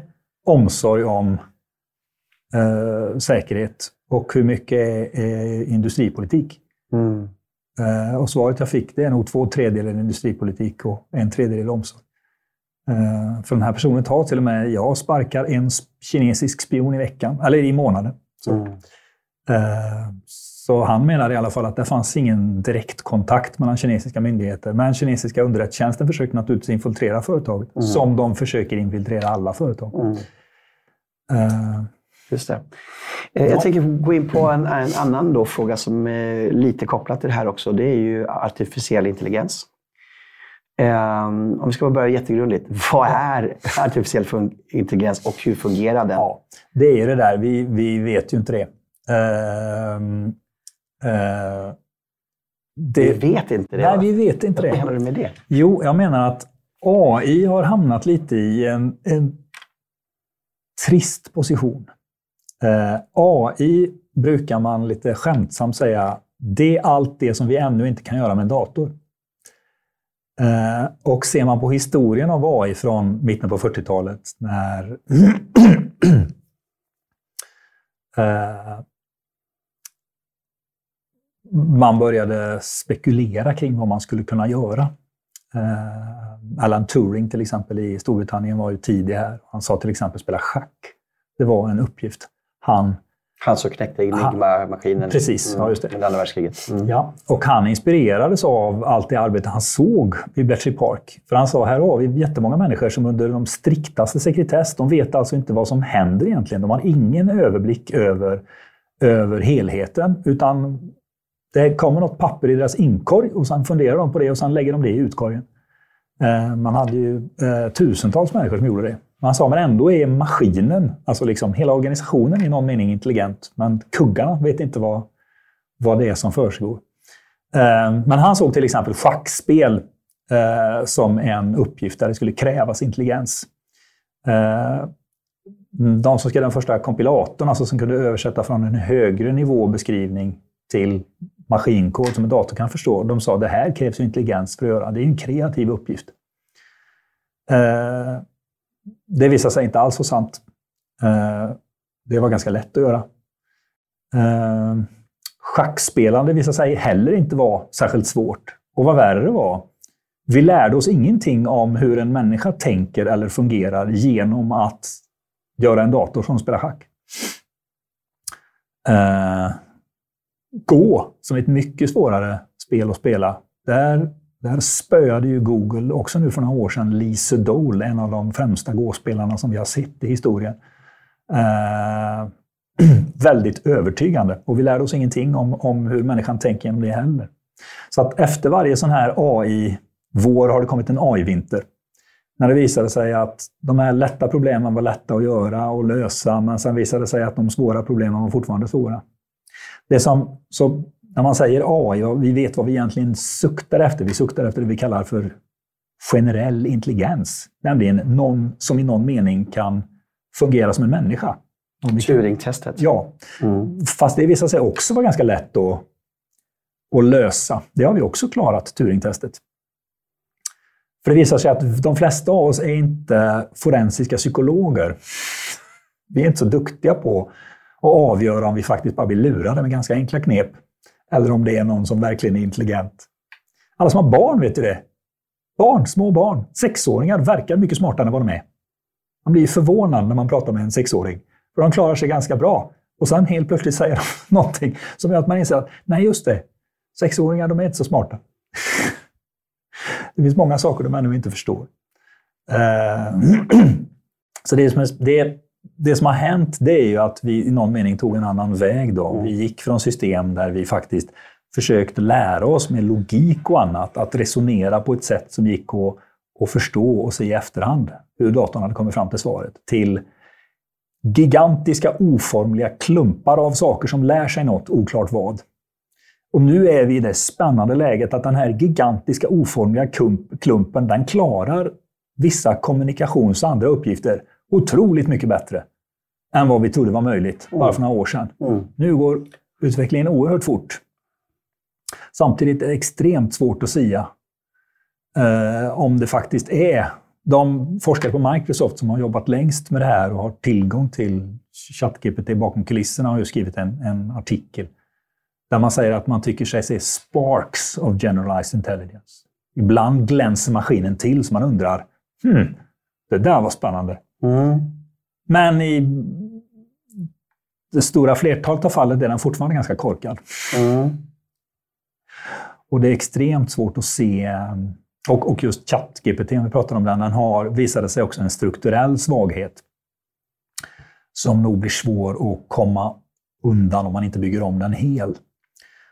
omsorg om eh, säkerhet och hur mycket är, är industripolitik. Mm. Eh, och svaret jag fick det är nog två tredjedelar industripolitik och en tredjedel omsorg. Eh, för den här personen tar till och med, jag sparkar en kinesisk spion i veckan, eller i månaden. Så. Mm. Eh, så han menar i alla fall att det fanns ingen direkt kontakt mellan kinesiska myndigheter. Men kinesiska underrättelsetjänsten försöker naturligtvis infiltrera företaget, Mm. som de försöker infiltrera alla företag. Mm. Eh, Just det. Eh, Jag tänker gå in på en, en annan då fråga som är lite kopplat till det här också. Det är ju artificiell intelligens. Um, om vi ska börja jättegrundligt. Vad är artificiell intelligens och hur fungerar den? Ja, det är ju det där. Vi, vi vet ju inte det. Ehm, eh, Vi vet inte det. Nej, va? vi vet inte Vad det. menar du med det? Jo, jag menar att AI har hamnat lite i en, en trist position. Eh, AI brukar man lite skämtsamt säga, det är allt det som vi ännu inte kan göra med en dator. Eh, och ser man på historien av AI från mitten på 40-talet när eh, man började spekulera kring vad man skulle kunna göra. Eh, Alan Turing till exempel i Storbritannien var ju tidig här. Han sa till exempel spela schack. Det var en uppgift. Han, Han som knäckte Enigma-maskinen Precis, ja, just det. under andra världskriget. Mm. ja, och han inspirerades av allt det arbete han såg vid Bletchley Park. För han sa, här har vi jättemånga människor som under de striktaste sekretess, de vet alltså inte vad som händer egentligen. De har ingen överblick över, över helheten, utan det kommer något papper i deras inkorg och sen funderar de på det och sen lägger de det i utkorgen. Eh, Man hade ju eh, tusentals människor som gjorde det. Man sa, men ändå är maskinen, alltså liksom hela organisationen i någon mening intelligent, men kuggarna vet inte vad, vad det är som försiggår. Eh, men han såg till exempel schackspel eh, som en uppgift där det skulle krävas intelligens. Eh, de som skrev den första kompilatorn, alltså som kunde översätta från en högre nivå beskrivning till maskinkod som en dator kan förstå. De sa det här krävs ju intelligens för att göra. Det är en kreativ uppgift. Det visade sig inte alls vara sant. Eh, det var ganska lätt att göra. Eh, schackspelande visade sig heller inte vara särskilt svårt. Och vad värre var, vi lärde oss ingenting om hur en människa tänker eller fungerar genom att göra en dator som spelar schack. Eh, Gå, som är ett mycket svårare spel att spela, där, där spöade ju Google, också nu för några år sedan, Lee Sedol, en av de främsta gåspelarna som vi har sett i historien. Eh, väldigt övertygande. Och vi lärde oss ingenting om, om hur människan tänker genom det heller. Så att efter varje sån här AI-vår har det kommit en AI-vinter. När det visade sig att de här lätta problemen var lätta att göra och lösa, men sen visade det sig att de svåra problemen var fortfarande svåra. Det som, så när man säger AI, vi vet vad vi egentligen suktar efter. Vi suktar efter det vi kallar för generell intelligens. Nämligen någon som i någon mening kan fungera som en människa. Turing-testet. Ja, Mm. fast det visade sig också vara ganska lätt att, att lösa. Det har vi också klarat, Turing-testet. För det visar sig att de flesta av oss är inte forensiska psykologer. Vi är inte så duktiga på att avgöra om vi faktiskt bara blir lurade med ganska enkla knep. Eller om det är någon som verkligen är intelligent. Alla som har barn vet ju det. Barn, små barn, sexåringar verkar mycket smartare än vad de är. Man blir förvånad när man pratar med en sexåring. För de klarar sig ganska bra. Och sen helt plötsligt säger de någonting som gör att man inser att nej, just det. Sexåringar, de är inte så smarta. Det finns många saker de ännu inte förstår. Eh, så det är, det, det som har hänt det är ju att vi i någon mening tog en annan väg. Då. Mm. Vi gick från system där vi faktiskt försökte lära oss med logik och annat att resonera på ett sätt som gick att, att förstå och se i efterhand hur datorn hade kommit fram till svaret, till gigantiska oformliga klumpar av saker som lär sig något, oklart vad. Och nu är vi i det spännande läget att den här gigantiska oformliga klumpen, den klarar vissa kommunikations och andra uppgifter otroligt mycket bättre än vad vi trodde var möjligt bara för några år sedan. Mm. Nu går utvecklingen oerhört fort. Samtidigt är det extremt svårt att säga eh, om det faktiskt är de forskare på Microsoft som har jobbat längst med det här och har tillgång till ChatGPT bakom kulisserna har ju skrivit en, en artikel där man säger att man tycker sig se sparks of generalized intelligence. Ibland glänser maskinen till så man undrar, hmm, det där var spännande. Mm. Men i det stora flertalet av fallen är den fortfarande ganska korkad. Mm. Och det är extremt svårt att se. Och, och just ChatGPT, om vi pratar om den, den har visade sig också en strukturell svaghet som nog blir svår att komma undan om man inte bygger om den hel.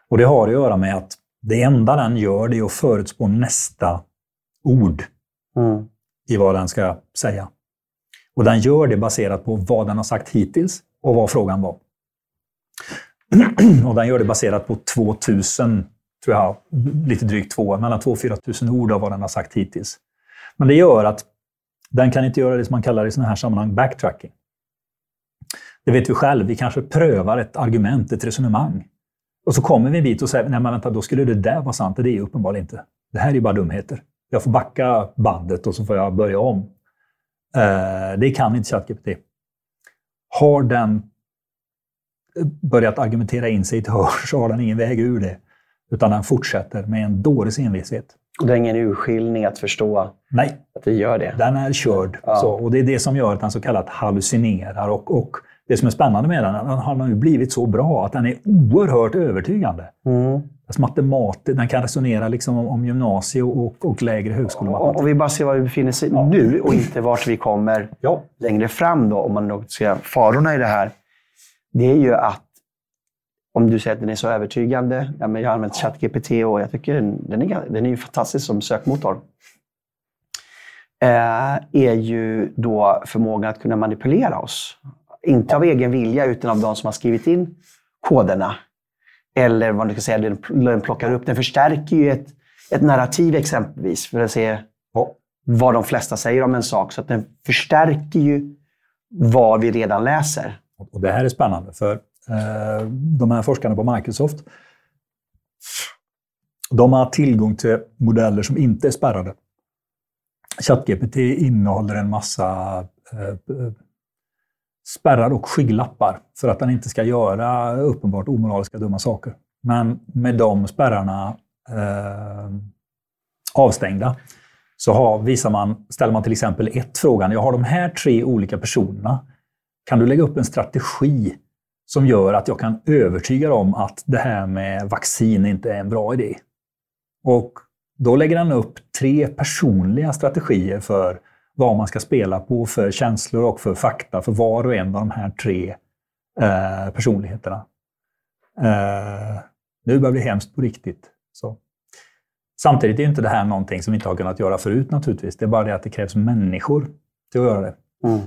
Och det har att göra med att det enda den gör det är att förutspå nästa ord Mm. i vad den ska säga. Och den gör det baserat på vad den har sagt hittills och vad frågan var. och den gör det baserat på 2000, tror jag, lite drygt två, mellan 2 och 4 000 ord av vad den har sagt hittills. Men det gör att den kan inte göra det som man kallar i sådana här sammanhang backtracking. Det vet vi själv, vi kanske prövar ett argument, ett resonemang. Och så kommer vi en bit och säger, nej men vänta, då skulle det där vara sant. Det är ju uppenbarligen inte. Det här är ju bara dumheter. Jag får backa bandet och så får jag börja om. Eh, det kan inte ChatGPT. Har den börjat argumentera in sig i ett hörn så har den ingen väg ur det. Utan den fortsätter med en dåres envishet. Och det är ingen urskiljning att förstå Nej, att det gör det. den är körd. Ja. Så, och det är det som gör att den så kallat hallucinerar. Och, och det som är spännande med den, den har nu blivit så bra att den är oerhört övertygande. Mm. Alltså matematik, den kan resonera liksom om, om gymnasie och, och lägre högskolematematik. om vi bara ser var vi befinner sig Ja. nu och inte vart vi kommer Ja, längre fram då, om man då ska farorna i det här, det är ju att om du säger att den är så övertygande, ja, men jag har använt ChatGPT och jag tycker den, den, är, den är fantastisk som sökmotor. Eh, är ju då förmågan att kunna manipulera oss. Inte av egen vilja, utan av de som har skrivit in koderna. Eller vad man ska säga, den, den plockar upp. Den förstärker ju ett, ett narrativ exempelvis, för att se Ja. vad de flesta säger om en sak. Så att den förstärker ju vad vi redan läser. och det här är spännande för eh, de här forskarna på Microsoft, de har tillgång till modeller som inte är spärrade. ChatGPT innehåller en massa eh, spärrar och skygglappar för att den inte ska göra uppenbart omoraliska dumma saker. Men med de spärrarna eh, avstängda så har, visar man, ställer man till exempel ett frågan. Jag har de här tre olika personerna. Kan du lägga upp en strategi som gör att jag kan övertyga dem att det här med vaccin inte är en bra idé? Och då lägger han upp tre personliga strategier för vad man ska spela på för känslor och för fakta för var och en av de här tre eh, personligheterna. Eh, nu börjar det bli hemskt på riktigt. Så. Samtidigt är inte det här någonting som vi inte har kunnat göra förut naturligtvis. Det är bara det att det krävs människor till att göra det. Mm.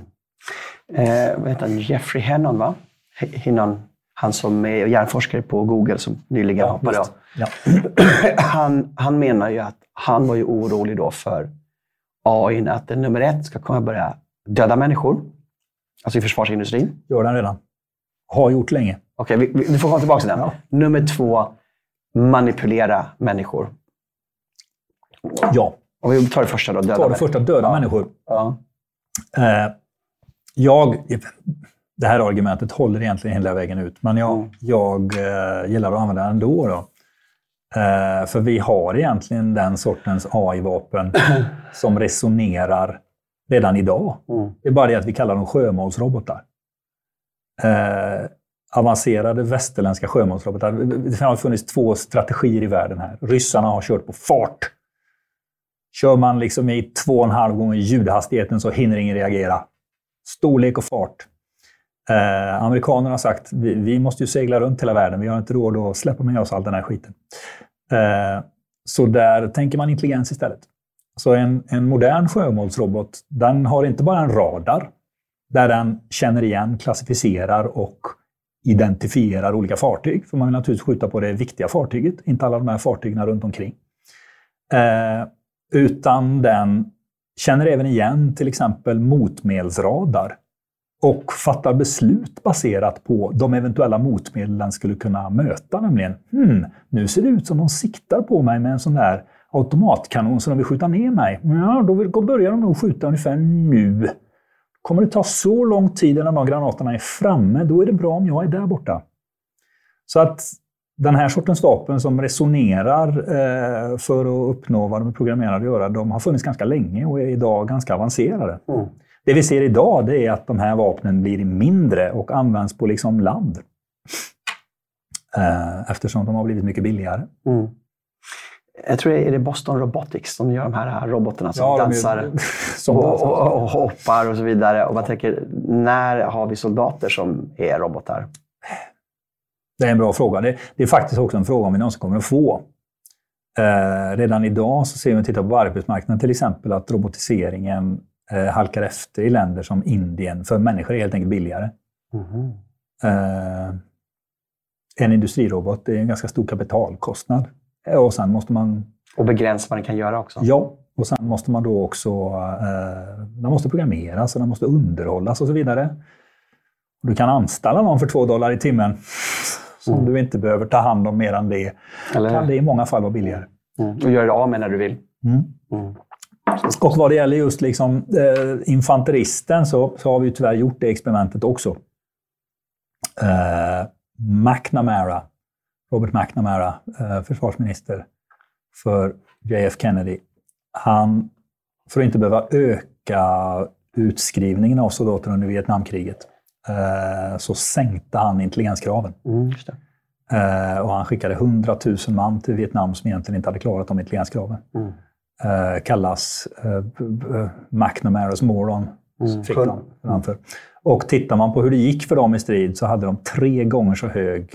Eh, vad heter han? Jeffrey Hennon, va? Hinnon, han som är hjärnforskare på Google som nyligen hoppade av. Ja. han, han menar ju att han var ju orolig då för AI, att nummer ett ska komma börja döda människor. Alltså i försvarsindustrin. Gör den redan. Har gjort länge. Okej, vi, vi, vi får komma tillbaka till den. Ja. Nummer två, manipulera människor. Ja. Och vi tar det första då, döda Ta det första, döda Ja. människor. Ja. Eh, jag, det här argumentet håller egentligen hela vägen ut, men jag, Mm. jag eh, gillar att använda det ändå. Då. Eh, för vi har egentligen den sortens AI-vapen som resonerar redan idag. Mm. Det är bara det att vi kallar dem sjömålsrobotar. Eh, avancerade västerländska sjömålsrobotar. Det har funnits två strategier i världen här. Ryssarna har kört på fart. Kör man liksom i två och en halv gånger ljudhastigheten så hinner ingen reagera. Storlek och fart. Eh, amerikanerna har sagt vi, vi måste ju segla runt hela världen. Vi har inte råd att släppa med oss all den här skiten. Eh, så där tänker man intelligens istället. Så en, en modern sjömålsrobot, den har inte bara en radar där den känner igen, klassificerar och identifierar olika fartyg. För man vill naturligtvis skjuta på det viktiga fartyget, inte alla de här fartygen runt omkring. Eh, utan den känner även igen till exempel motmedelsradar och fattar beslut baserat på de eventuella motmedel den skulle kunna möta. Nämligen, hmm, nu ser det ut som de siktar på mig med en sån där automatkanon som de vill skjuta ner mig. Ja, då börjar de nog skjuta ungefär nu. Kommer det ta så lång tid innan de granaterna är framme, då är det bra om jag är där borta. Så att den här sortens vapen som resonerar eh, för att uppnå vad de är programmerade att göra, de har funnits ganska länge och är idag ganska avancerade. Mm. Det vi ser idag det är att de här vapnen blir mindre och används på liksom land. Eh, eftersom de har blivit mycket billigare. Mm. Jag tror det är Boston Robotics som gör de här robotarna som ja, dansar som och, och, och, hoppar och så vidare. Och man tänker, när har vi soldater som är robotar? Det är en bra fråga. Det, det är faktiskt också en fråga om vi någonsin kommer att få. Eh, redan idag så ser vi, om vi tittar på arbetsmarknaden till exempel, att robotiseringen halkar efter i länder som Indien, för människor är helt enkelt billigare. Mm. Eh, en industrirobot är en ganska stor kapitalkostnad. Och sen måste man... Och begränsa vad den kan göra också? Ja, och sen måste man då också... Eh, den måste programmeras och den måste underhållas och så vidare. Du kan anställa någon för två dollar i timmen som mm. du inte behöver ta hand om mer än det. Eller... kan det i många fall vara billigare. Mm. Och göra det av med när du vill. Mm. Och vad det gäller just liksom, eh, infanteristen så, så har vi tyvärr gjort det experimentet också. Eh, McNamara, Robert McNamara, eh, försvarsminister för JF Kennedy, han, för att inte behöva öka utskrivningen av soldater under Vietnamkriget, eh, så sänkte han intelligenskraven. Mm, eh, och han skickade 100 000 man till Vietnam som egentligen inte hade klarat de intelligenskraven. Mm eh, kallas eh, McNamara's Moron. Mm. Fick de framför. Och tittar man på hur det gick för dem i strid så hade de tre gånger så hög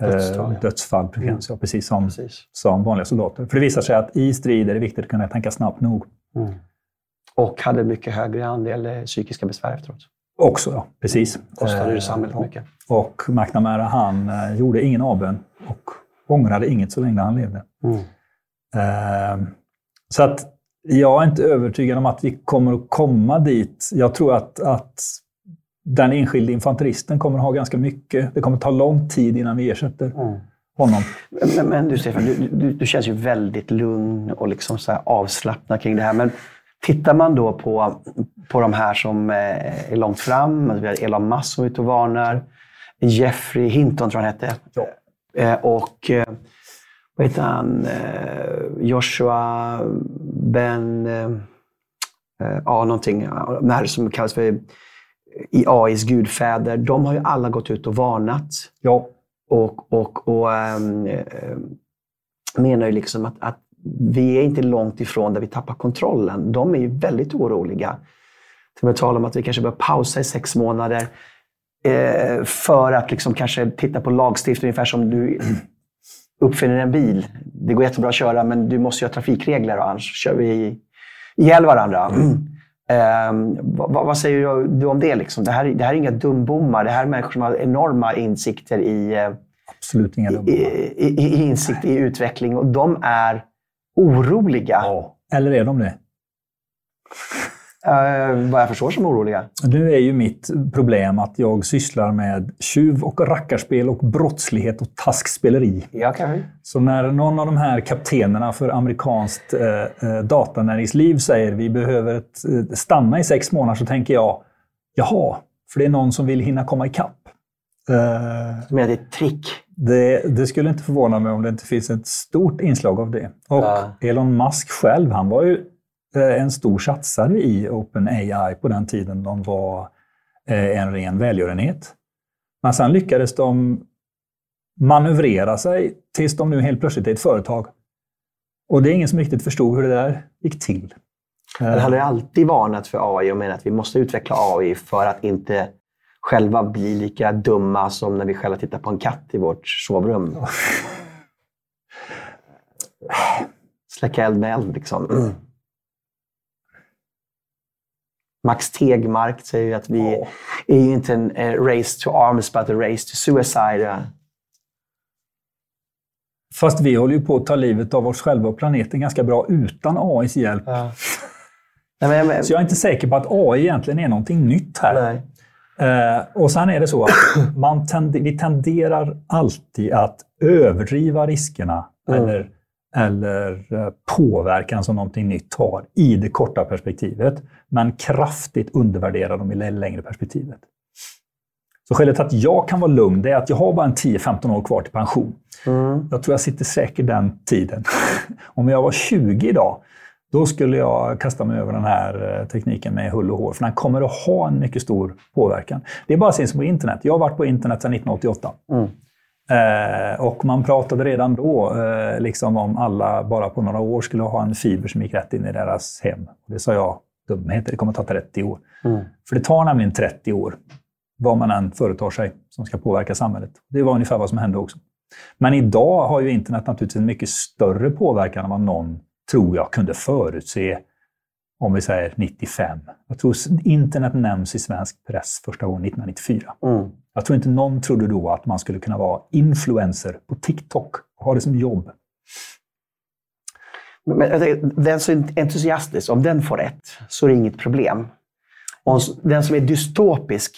eh, dödsfall, dödsfall mm. ja, precis, som, precis. som vanliga soldater. För det visar sig att i strid är det viktigt att kunna tänka snabbt nog. Mm. Och hade mycket högre andel eh, psykiska besvär efteråt. Också, ja. Precis. Kostade ju eh, samhället mycket. Och McNamara han eh, gjorde ingen avbön och ångrade inget så länge han levde. Mm. Eh, så att jag är inte övertygad om att vi kommer att komma dit. Jag tror att, att den enskilde infanteristen kommer att ha ganska mycket. Det kommer att ta lång tid innan vi ersätter mm. honom. Men, men, du Stefan, du, du, du, känns ju väldigt lugn och liksom så avslappnad kring det här. Men tittar man då på, på de här som eh, är långt fram, alltså vi har Elon Musk som är ute och varnar, Jeffrey Hinton tror jag han hette. Ja. Eh, och vad heter han, eh, Joshua Ben, eh, eh, ja någonting, de här som kallas för AIs gudfäder, de har ju alla gått ut och varnat. Ja. Och, och, och ähm, menar ju liksom att, att vi är inte långt ifrån där vi tappar kontrollen. De är ju väldigt oroliga. Till och med om att vi kanske bör pausa i sex månader eh, för att liksom kanske titta på lagstiftning, ungefär som du uppfinner en bil. Det går jättebra att köra, men du måste göra trafikregler och annars kör vi ihjäl varandra. Mm. Eh, vad, vad, säger du om det? Liksom? Det, här, det här är inga dumbommar. Det här är människor som har enorma insikter i, eh, Absolut inga i, i, i insikt i utveckling och de är oroliga. Ja. Eller är de det? Uh, vad jag förstår som oroliga. Nu är ju mitt problem att jag sysslar med tjuv och rackarspel och brottslighet och taskspeleri. Ja, kanske. Så när någon av de här kaptenerna för amerikanskt eh, eh datanäringsliv säger vi behöver ett, eh, stanna i sex månader så tänker jag jaha, för det är någon som vill hinna komma ikapp. Det är ett trick? Det, det, skulle inte förvåna mig om det inte finns ett stort inslag av det. Och uh. Elon Musk själv, han var ju Eh, en stor satsare i OpenAI på den tiden de var eh, en ren välgörenhet. Men sen lyckades de manövrera sig tills de nu helt plötsligt är ett företag. Och det är ingen som riktigt förstod hur det där gick till. Men hade alltid varnat för AI och menat att vi måste utveckla AI för att inte själva bli lika dumma som när vi själva tittar på en katt i vårt sovrum. Släcka eld med eld liksom. Max Tegmark säger ju att vi oh. är ju inte en race to arms, but a race to suicide. Fast vi håller ju på att ta livet av oss själva och planeten ganska bra utan AIs hjälp. Ja. Nej, men, Så jag är inte säker på att AI egentligen är någonting nytt här. Eh, och sen är det så att man tend vi tenderar alltid att överdriva riskerna mm. eller, eller eh, påverkan som någonting nytt har i det korta perspektivet, men kraftigt undervärdera dem i det längre perspektivet. Så skälet till att jag kan vara lugn det är att jag har bara en 10-15 år kvar till pension. Mm. Jag tror jag sitter säker den tiden. Om jag var 20 idag, då skulle jag kasta mig över den här eh, tekniken med hull och hår, för den kommer att ha en mycket stor påverkan. Det är bara att se på internet. Jag har varit på internet sedan 1988. Mm. Eh, och man pratade redan då eh, liksom om alla bara på några år skulle ha en fiber som gick rätt in i deras hem. Det sa jag, dumheter, det kommer att ta 30 år. Mm. För det tar nämligen 30 år, vad man än företar sig, som ska påverka samhället. Det var ungefär vad som hände också. Men idag har ju internet naturligtvis en mycket större påverkan än vad någon tror jag kunde förutse, om vi säger 95. Jag tror internet nämns i svensk press första gången 1994. Mm. Jag tror inte någon trodde då att man skulle kunna vara influencer på TikTok och ha det som jobb. Men den som är entusiastisk, om den får rätt, så är det inget problem. Om den som är dystopisk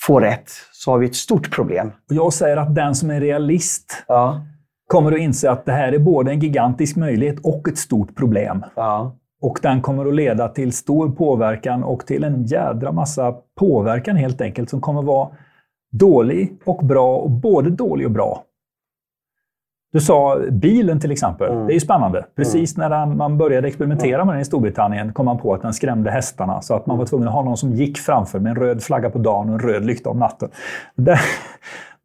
får rätt, så har vi ett stort problem. Jag säger att den som är realist ja kommer att inse att det här är både en gigantisk möjlighet och ett stort problem. Ja. Och den kommer att leda till stor påverkan och till en jädra massa påverkan helt enkelt som kommer vara dålig och bra, och både dålig och bra. Du sa bilen till exempel. Mm. Det är ju spännande. Precis mm. när man började experimentera med den i Storbritannien kom man på att den skrämde hästarna. Så att man var tvungen att ha någon som gick framför med en röd flagga på dagen och en röd lykta om natten. Det,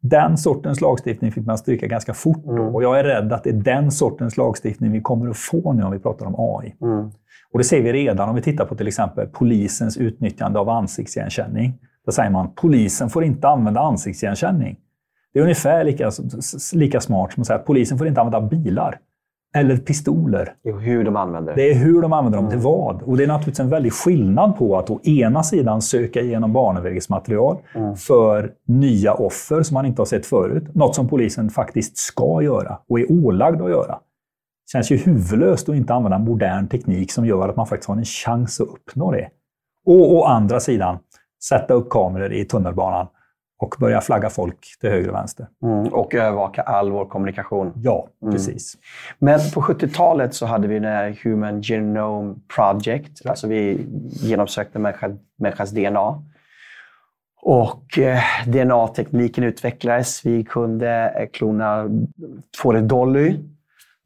den sortens lagstiftning fick man stryka ganska fort. Mm. Och jag är rädd att det är den sortens lagstiftning vi kommer att få nu om vi pratar om AI. Mm. Och det ser vi redan om vi tittar på till exempel polisens utnyttjande av ansiktsigenkänning. Då säger man polisen får inte använda ansiktsigenkänning. Det är ungefär lika, lika smart som att säga att polisen får inte använda bilar. Eller pistoler. Det är hur de använder det. är hur de använder dem mm. till vad. Och det är naturligtvis en väldig skillnad på att å ena sidan söka igenom barnövergreppsmaterial mm. för nya offer som man inte har sett förut. Något som polisen faktiskt ska göra och är ålagd att göra. Det känns ju huvudlöst att inte använda modern teknik som gör att man faktiskt har en chans att uppnå det. Och å andra sidan sätta upp kameror i tunnelbanan och börja flagga folk till höger och vänster. Mm, och övervaka all vår kommunikation. Ja, mm. precis. Men på 70-talet så hade vi den här Human Genome Project. Alltså vi genomsökte människa, människans DNA. Och eh, DNA-tekniken utvecklades. Vi kunde eh, klona fåret Dolly.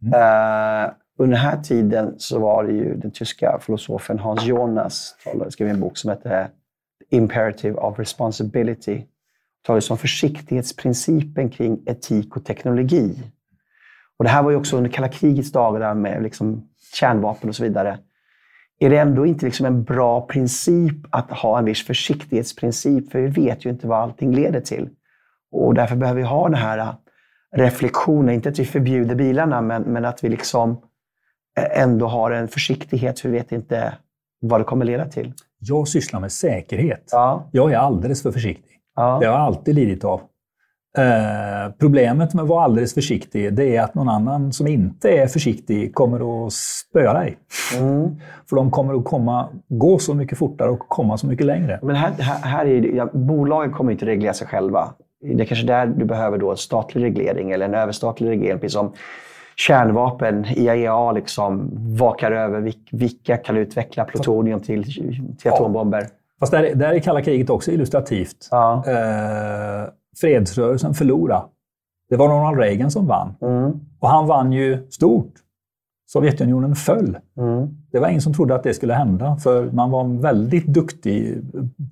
Mm. Eh, under den här tiden så var det ju den tyska filosofen Hans Jonas som skrev en bok som hette Imperative of Responsibility talades om försiktighetsprincipen kring etik och teknologi. Och det här var ju också under kalla krigets dagar med liksom kärnvapen och så vidare. Är det ändå inte liksom en bra princip att ha en viss försiktighetsprincip? För vi vet ju inte vad allting leder till. Och därför behöver vi ha den här reflektionen. Inte att vi förbjuder bilarna, men, men att vi liksom ändå har en försiktighet, för vi vet inte vad det kommer leda till. Jag sysslar med säkerhet. Ja. Jag är alldeles för försiktig. Ja. Det har jag alltid lidit av. Eh, problemet med att vara alldeles försiktig, det är att någon annan som inte är försiktig kommer att spöa dig. Mm. För de kommer att komma, gå så mycket fortare och komma så mycket längre. Men här, här, här är ja, bolagen kommer inte reglera sig själva. Det är kanske där du behöver då statlig reglering eller en överstatlig reglering. Precis som kärnvapen, IAEA liksom vakar över vilka kan utveckla plutonium till, till atombomber. Fast där, där är kalla kriget också illustrativt. Ja. Eh, fredsrörelsen förlorade. Det var Ronald Reagan som vann. Mm. Och han vann ju stort. Sovjetunionen föll. Mm. Det var ingen som trodde att det skulle hända, för man var väldigt duktig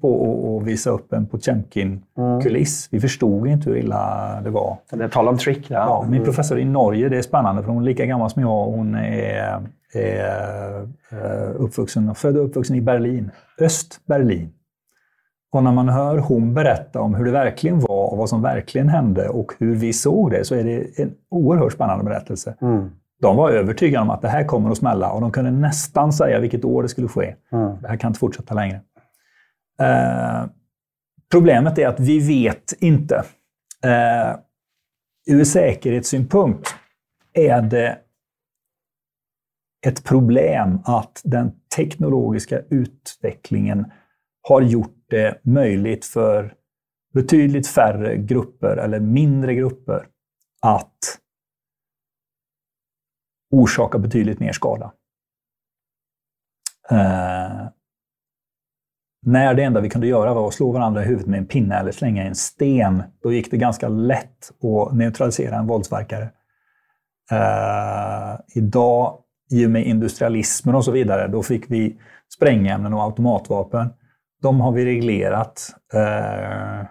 på att visa upp en Potemkin-kuliss. Vi förstod inte hur illa det var. Det talar om trick. Ja. Ja, min Mm. professor i Norge, det är spännande, för hon är lika gammal som jag. Hon är, är eh, uppvuxen, född och uppvuxen i Berlin, Öst-Berlin. Och när man hör hon berätta om hur det verkligen var och vad som verkligen hände och hur vi såg det, så är det en oerhört spännande berättelse. Mm. De var övertygade om att det här kommer att smälla och de kunde nästan säga vilket år det skulle ske. Mm. Det här kan inte fortsätta längre. Eh, problemet är att vi vet inte. Eh, ur säkerhetssynpunkt är det ett problem att den teknologiska utvecklingen har gjort det möjligt för betydligt färre grupper eller mindre grupper att orsaka betydligt mer skada. Eh, när det enda vi kunde göra var att slå varandra i huvudet med en pinne eller slänga en sten, då gick det ganska lätt att neutralisera en våldsverkare. Eh, idag, i och med industrialismen och så vidare, då fick vi sprängämnen och automatvapen. De har vi reglerat. Eh,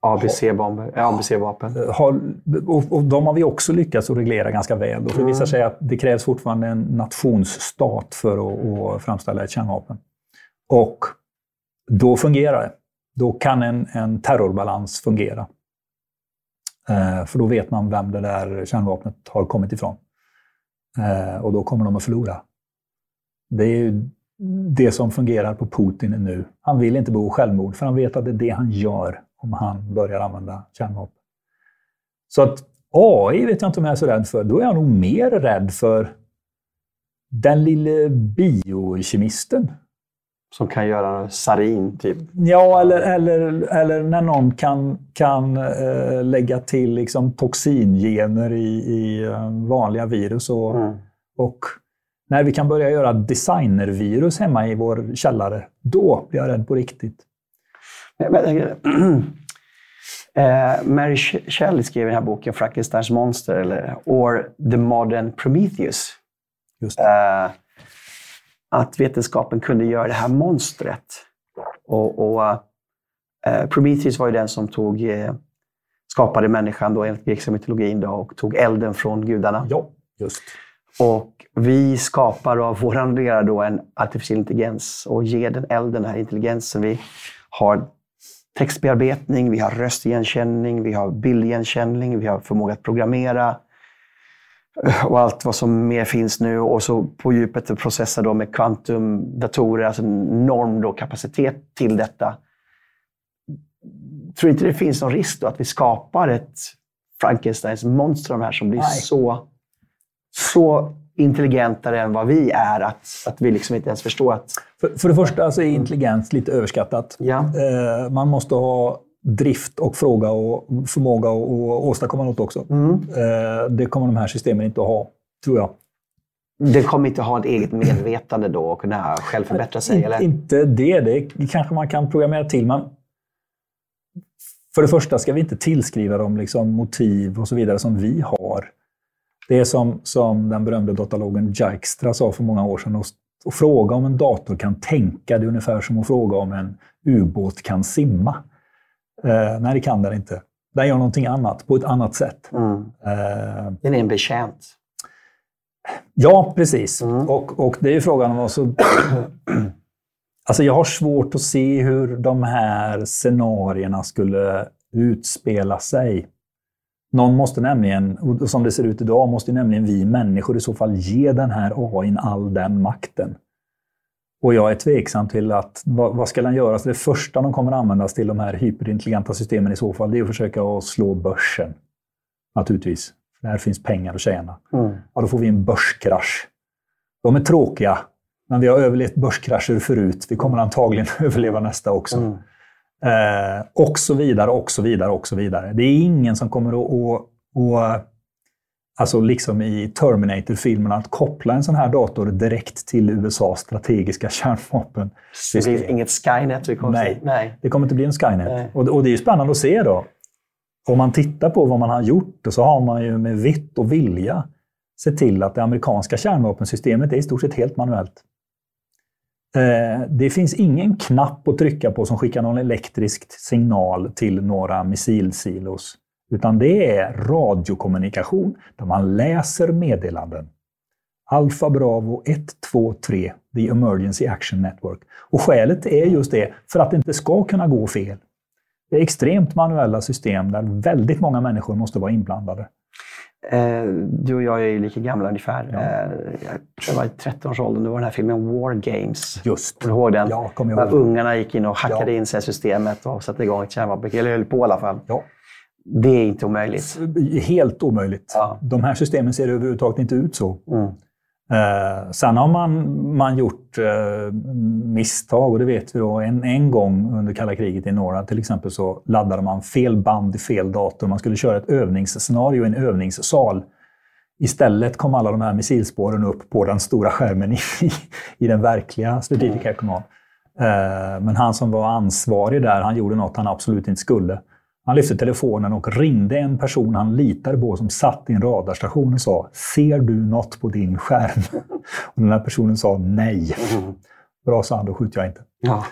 ABC-bomber, ja, ABC-vapen. har, och, och de har vi också lyckats att reglera ganska väl. Då, för det Mm. visar sig att det krävs fortfarande en nationsstat för att, att framställa ett kärnvapen. Och då fungerar det. Då kan en, en terrorbalans fungera. Eh, för då vet man vem det där kärnvapnet har kommit ifrån. Eh, och då kommer de att förlora. Det är ju det som fungerar på Putin nu. Han vill inte bo självmord, för han vet att det är det han gör om han börjar använda kärnvapen. Så att AI vet jag inte om jag är så rädd för. Då är jag nog mer rädd för den lille biokemisten. Som kan göra sarin, typ. Ja, eller, eller, eller när någon kan, kan eh, lägga till liksom, toxingener i, i eh, vanliga virus. Och, Mm. och när vi kan börja göra designervirus hemma i vår källare, då blir jag rädd på riktigt. Men, eh, Mary Shelley skrev i den här boken Frankensteins monster, eller or The Modern Prometheus, Just eh, att vetenskapen kunde göra det här monstret. Och, och eh, Prometheus var ju den som tog, eh, skapade människan då, enligt grekiska mytologin då, och tog elden från gudarna. Ja, just. Och vi skapar av vår lera då en artificiell intelligens och ger den elden, den här intelligensen. Vi har textbearbetning, vi har röstigenkänning, vi har bildigenkänning, vi har förmåga att programmera och allt vad som mer finns nu. Och så på djupet att processa då med kvantumdatorer, alltså en enorm då kapacitet till detta. Tror inte det finns någon risk då att vi skapar ett Frankensteins monster av de här som blir Nej. så, så intelligentare än vad vi är att, att vi liksom inte ens förstår att... För, för det första så är intelligens lite överskattat. Ja. Eh, man måste ha drift och fråga och förmåga att att åstadkomma något också. Mm. Eh, det kommer de här systemen inte att ha, tror jag. Den kommer inte ha ett eget medvetande då och kunna självförbättra sig? In, Eller? Inte det. Det kanske man kan programmera till. Men för det första ska vi inte tillskriva dem liksom motiv och så vidare som vi har. Det är som, som den berömde datalogen Dijkstra sa för många år sedan. Att, att fråga om en dator kan tänka, det är ungefär som att fråga om en ubåt kan simma. Eh, nej, det kan den inte. Den gör någonting annat, på ett annat sätt. Mm. Eh, Den är en betjänt. Ja, precis. Mm. Och, och det är ju frågan om vad så... Alltså jag har svårt att se hur de här scenarierna skulle utspela sig. Någon måste nämligen, och som det ser ut idag, måste nämligen vi människor i så fall ge den här AIn all den makten. Och jag är tveksam till att, vad, vad ska den göra? Så det första de kommer användas till, de här hyperintelligenta systemen i så fall, det är att försöka att slå börsen. Naturligtvis. Där finns pengar att tjäna Mm. ja, då får vi en börskrasch. De är tråkiga, men vi har överlevt börskrascher förut. Vi kommer antagligen överleva nästa också. Mm. Eh, och så vidare, och så vidare, och så vidare. Det är ingen som kommer att, att, att alltså liksom i Terminator-filmen, att koppla en sån här dator direkt till USAs strategiska kärnvapen. Det blir inget Skynet vi kommer Nej. Nej. Det kommer inte bli en Skynet. Nej. Och, och det är ju spännande att se då. Om man tittar på vad man har gjort, så har man ju med vitt och vilja se till att det amerikanska kärnvapensystemet är i stort sett helt manuellt. Eh, det finns ingen knapp att trycka på som skickar någon elektrisk signal till några missilsilos. Utan det är radiokommunikation där man läser meddelanden. Alfa Bravo 1, 2, 3, the Emergency Action Network. Och skälet är just det, för att det inte ska kunna gå fel. Det är extremt manuella system där väldigt många människor måste vara inblandade. Eh, du och jag är ju lika gamla ungefär. Ja. Eh, jag tror jag var i 13-årsåldern. Det var den här filmen War Games. Just. Kommer du ihåg den? Ja, jag ihåg. Där ungarna gick in och hackade ja. in sig i systemet och satte igång ett kärnvapenkrig. Eller höll på i alla fall. Ja. Det är inte omöjligt. Helt omöjligt. Ja. De här systemen ser överhuvudtaget inte ut så. Mm. Eh, sen har man, man gjort eh, misstag och det vet vi då. En, en gång under kalla kriget i norra till exempel så laddade man fel band i fel dator. Man skulle köra ett övningsscenario i en övningssal. Istället kom alla de här missilspåren upp på den stora skärmen i, i den verkliga Air Command. Eh, men han som var ansvarig där, han gjorde något han absolut inte skulle. Han lyfte telefonen och ringde en person han litade på som satt i en radarstation och sa “Ser du något på din skärm?” och Den här personen sa nej. Mm. Bra, sa han, då skjuter jag inte. Ja.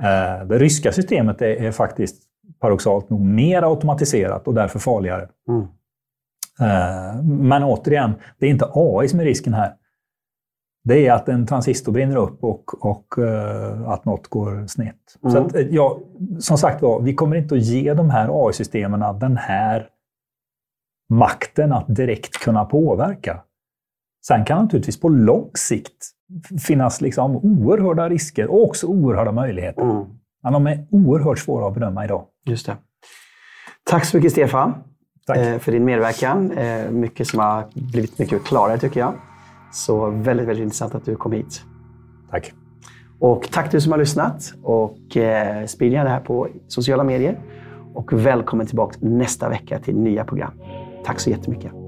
Eh, det ryska systemet är, är, faktiskt paradoxalt nog mer automatiserat och därför farligare. Mm. Eh, men återigen, det är inte AI som är risken här det är att en transistor brinner upp och, och uh, att något går snett. Mm. Så att, eh, ja, som sagt var, vi kommer inte att ge de här AI-systemen den här makten att direkt kunna påverka. Sen kan naturligtvis på lång sikt finnas liksom oerhörda risker och också oerhörda möjligheter. Mm. Men de är oerhört svåra att bedöma idag. Just det. Tack så mycket Stefan Tack. Eh, för din medverkan. Mycket som har blivit mycket klarare tycker jag. Så väldigt, väldigt intressant att du kom hit. Tack. Och tack till du som har lyssnat. Och eh, sprid gärna det här på sociala medier. Och välkommen tillbaka nästa vecka till nya program. Tack så jättemycket.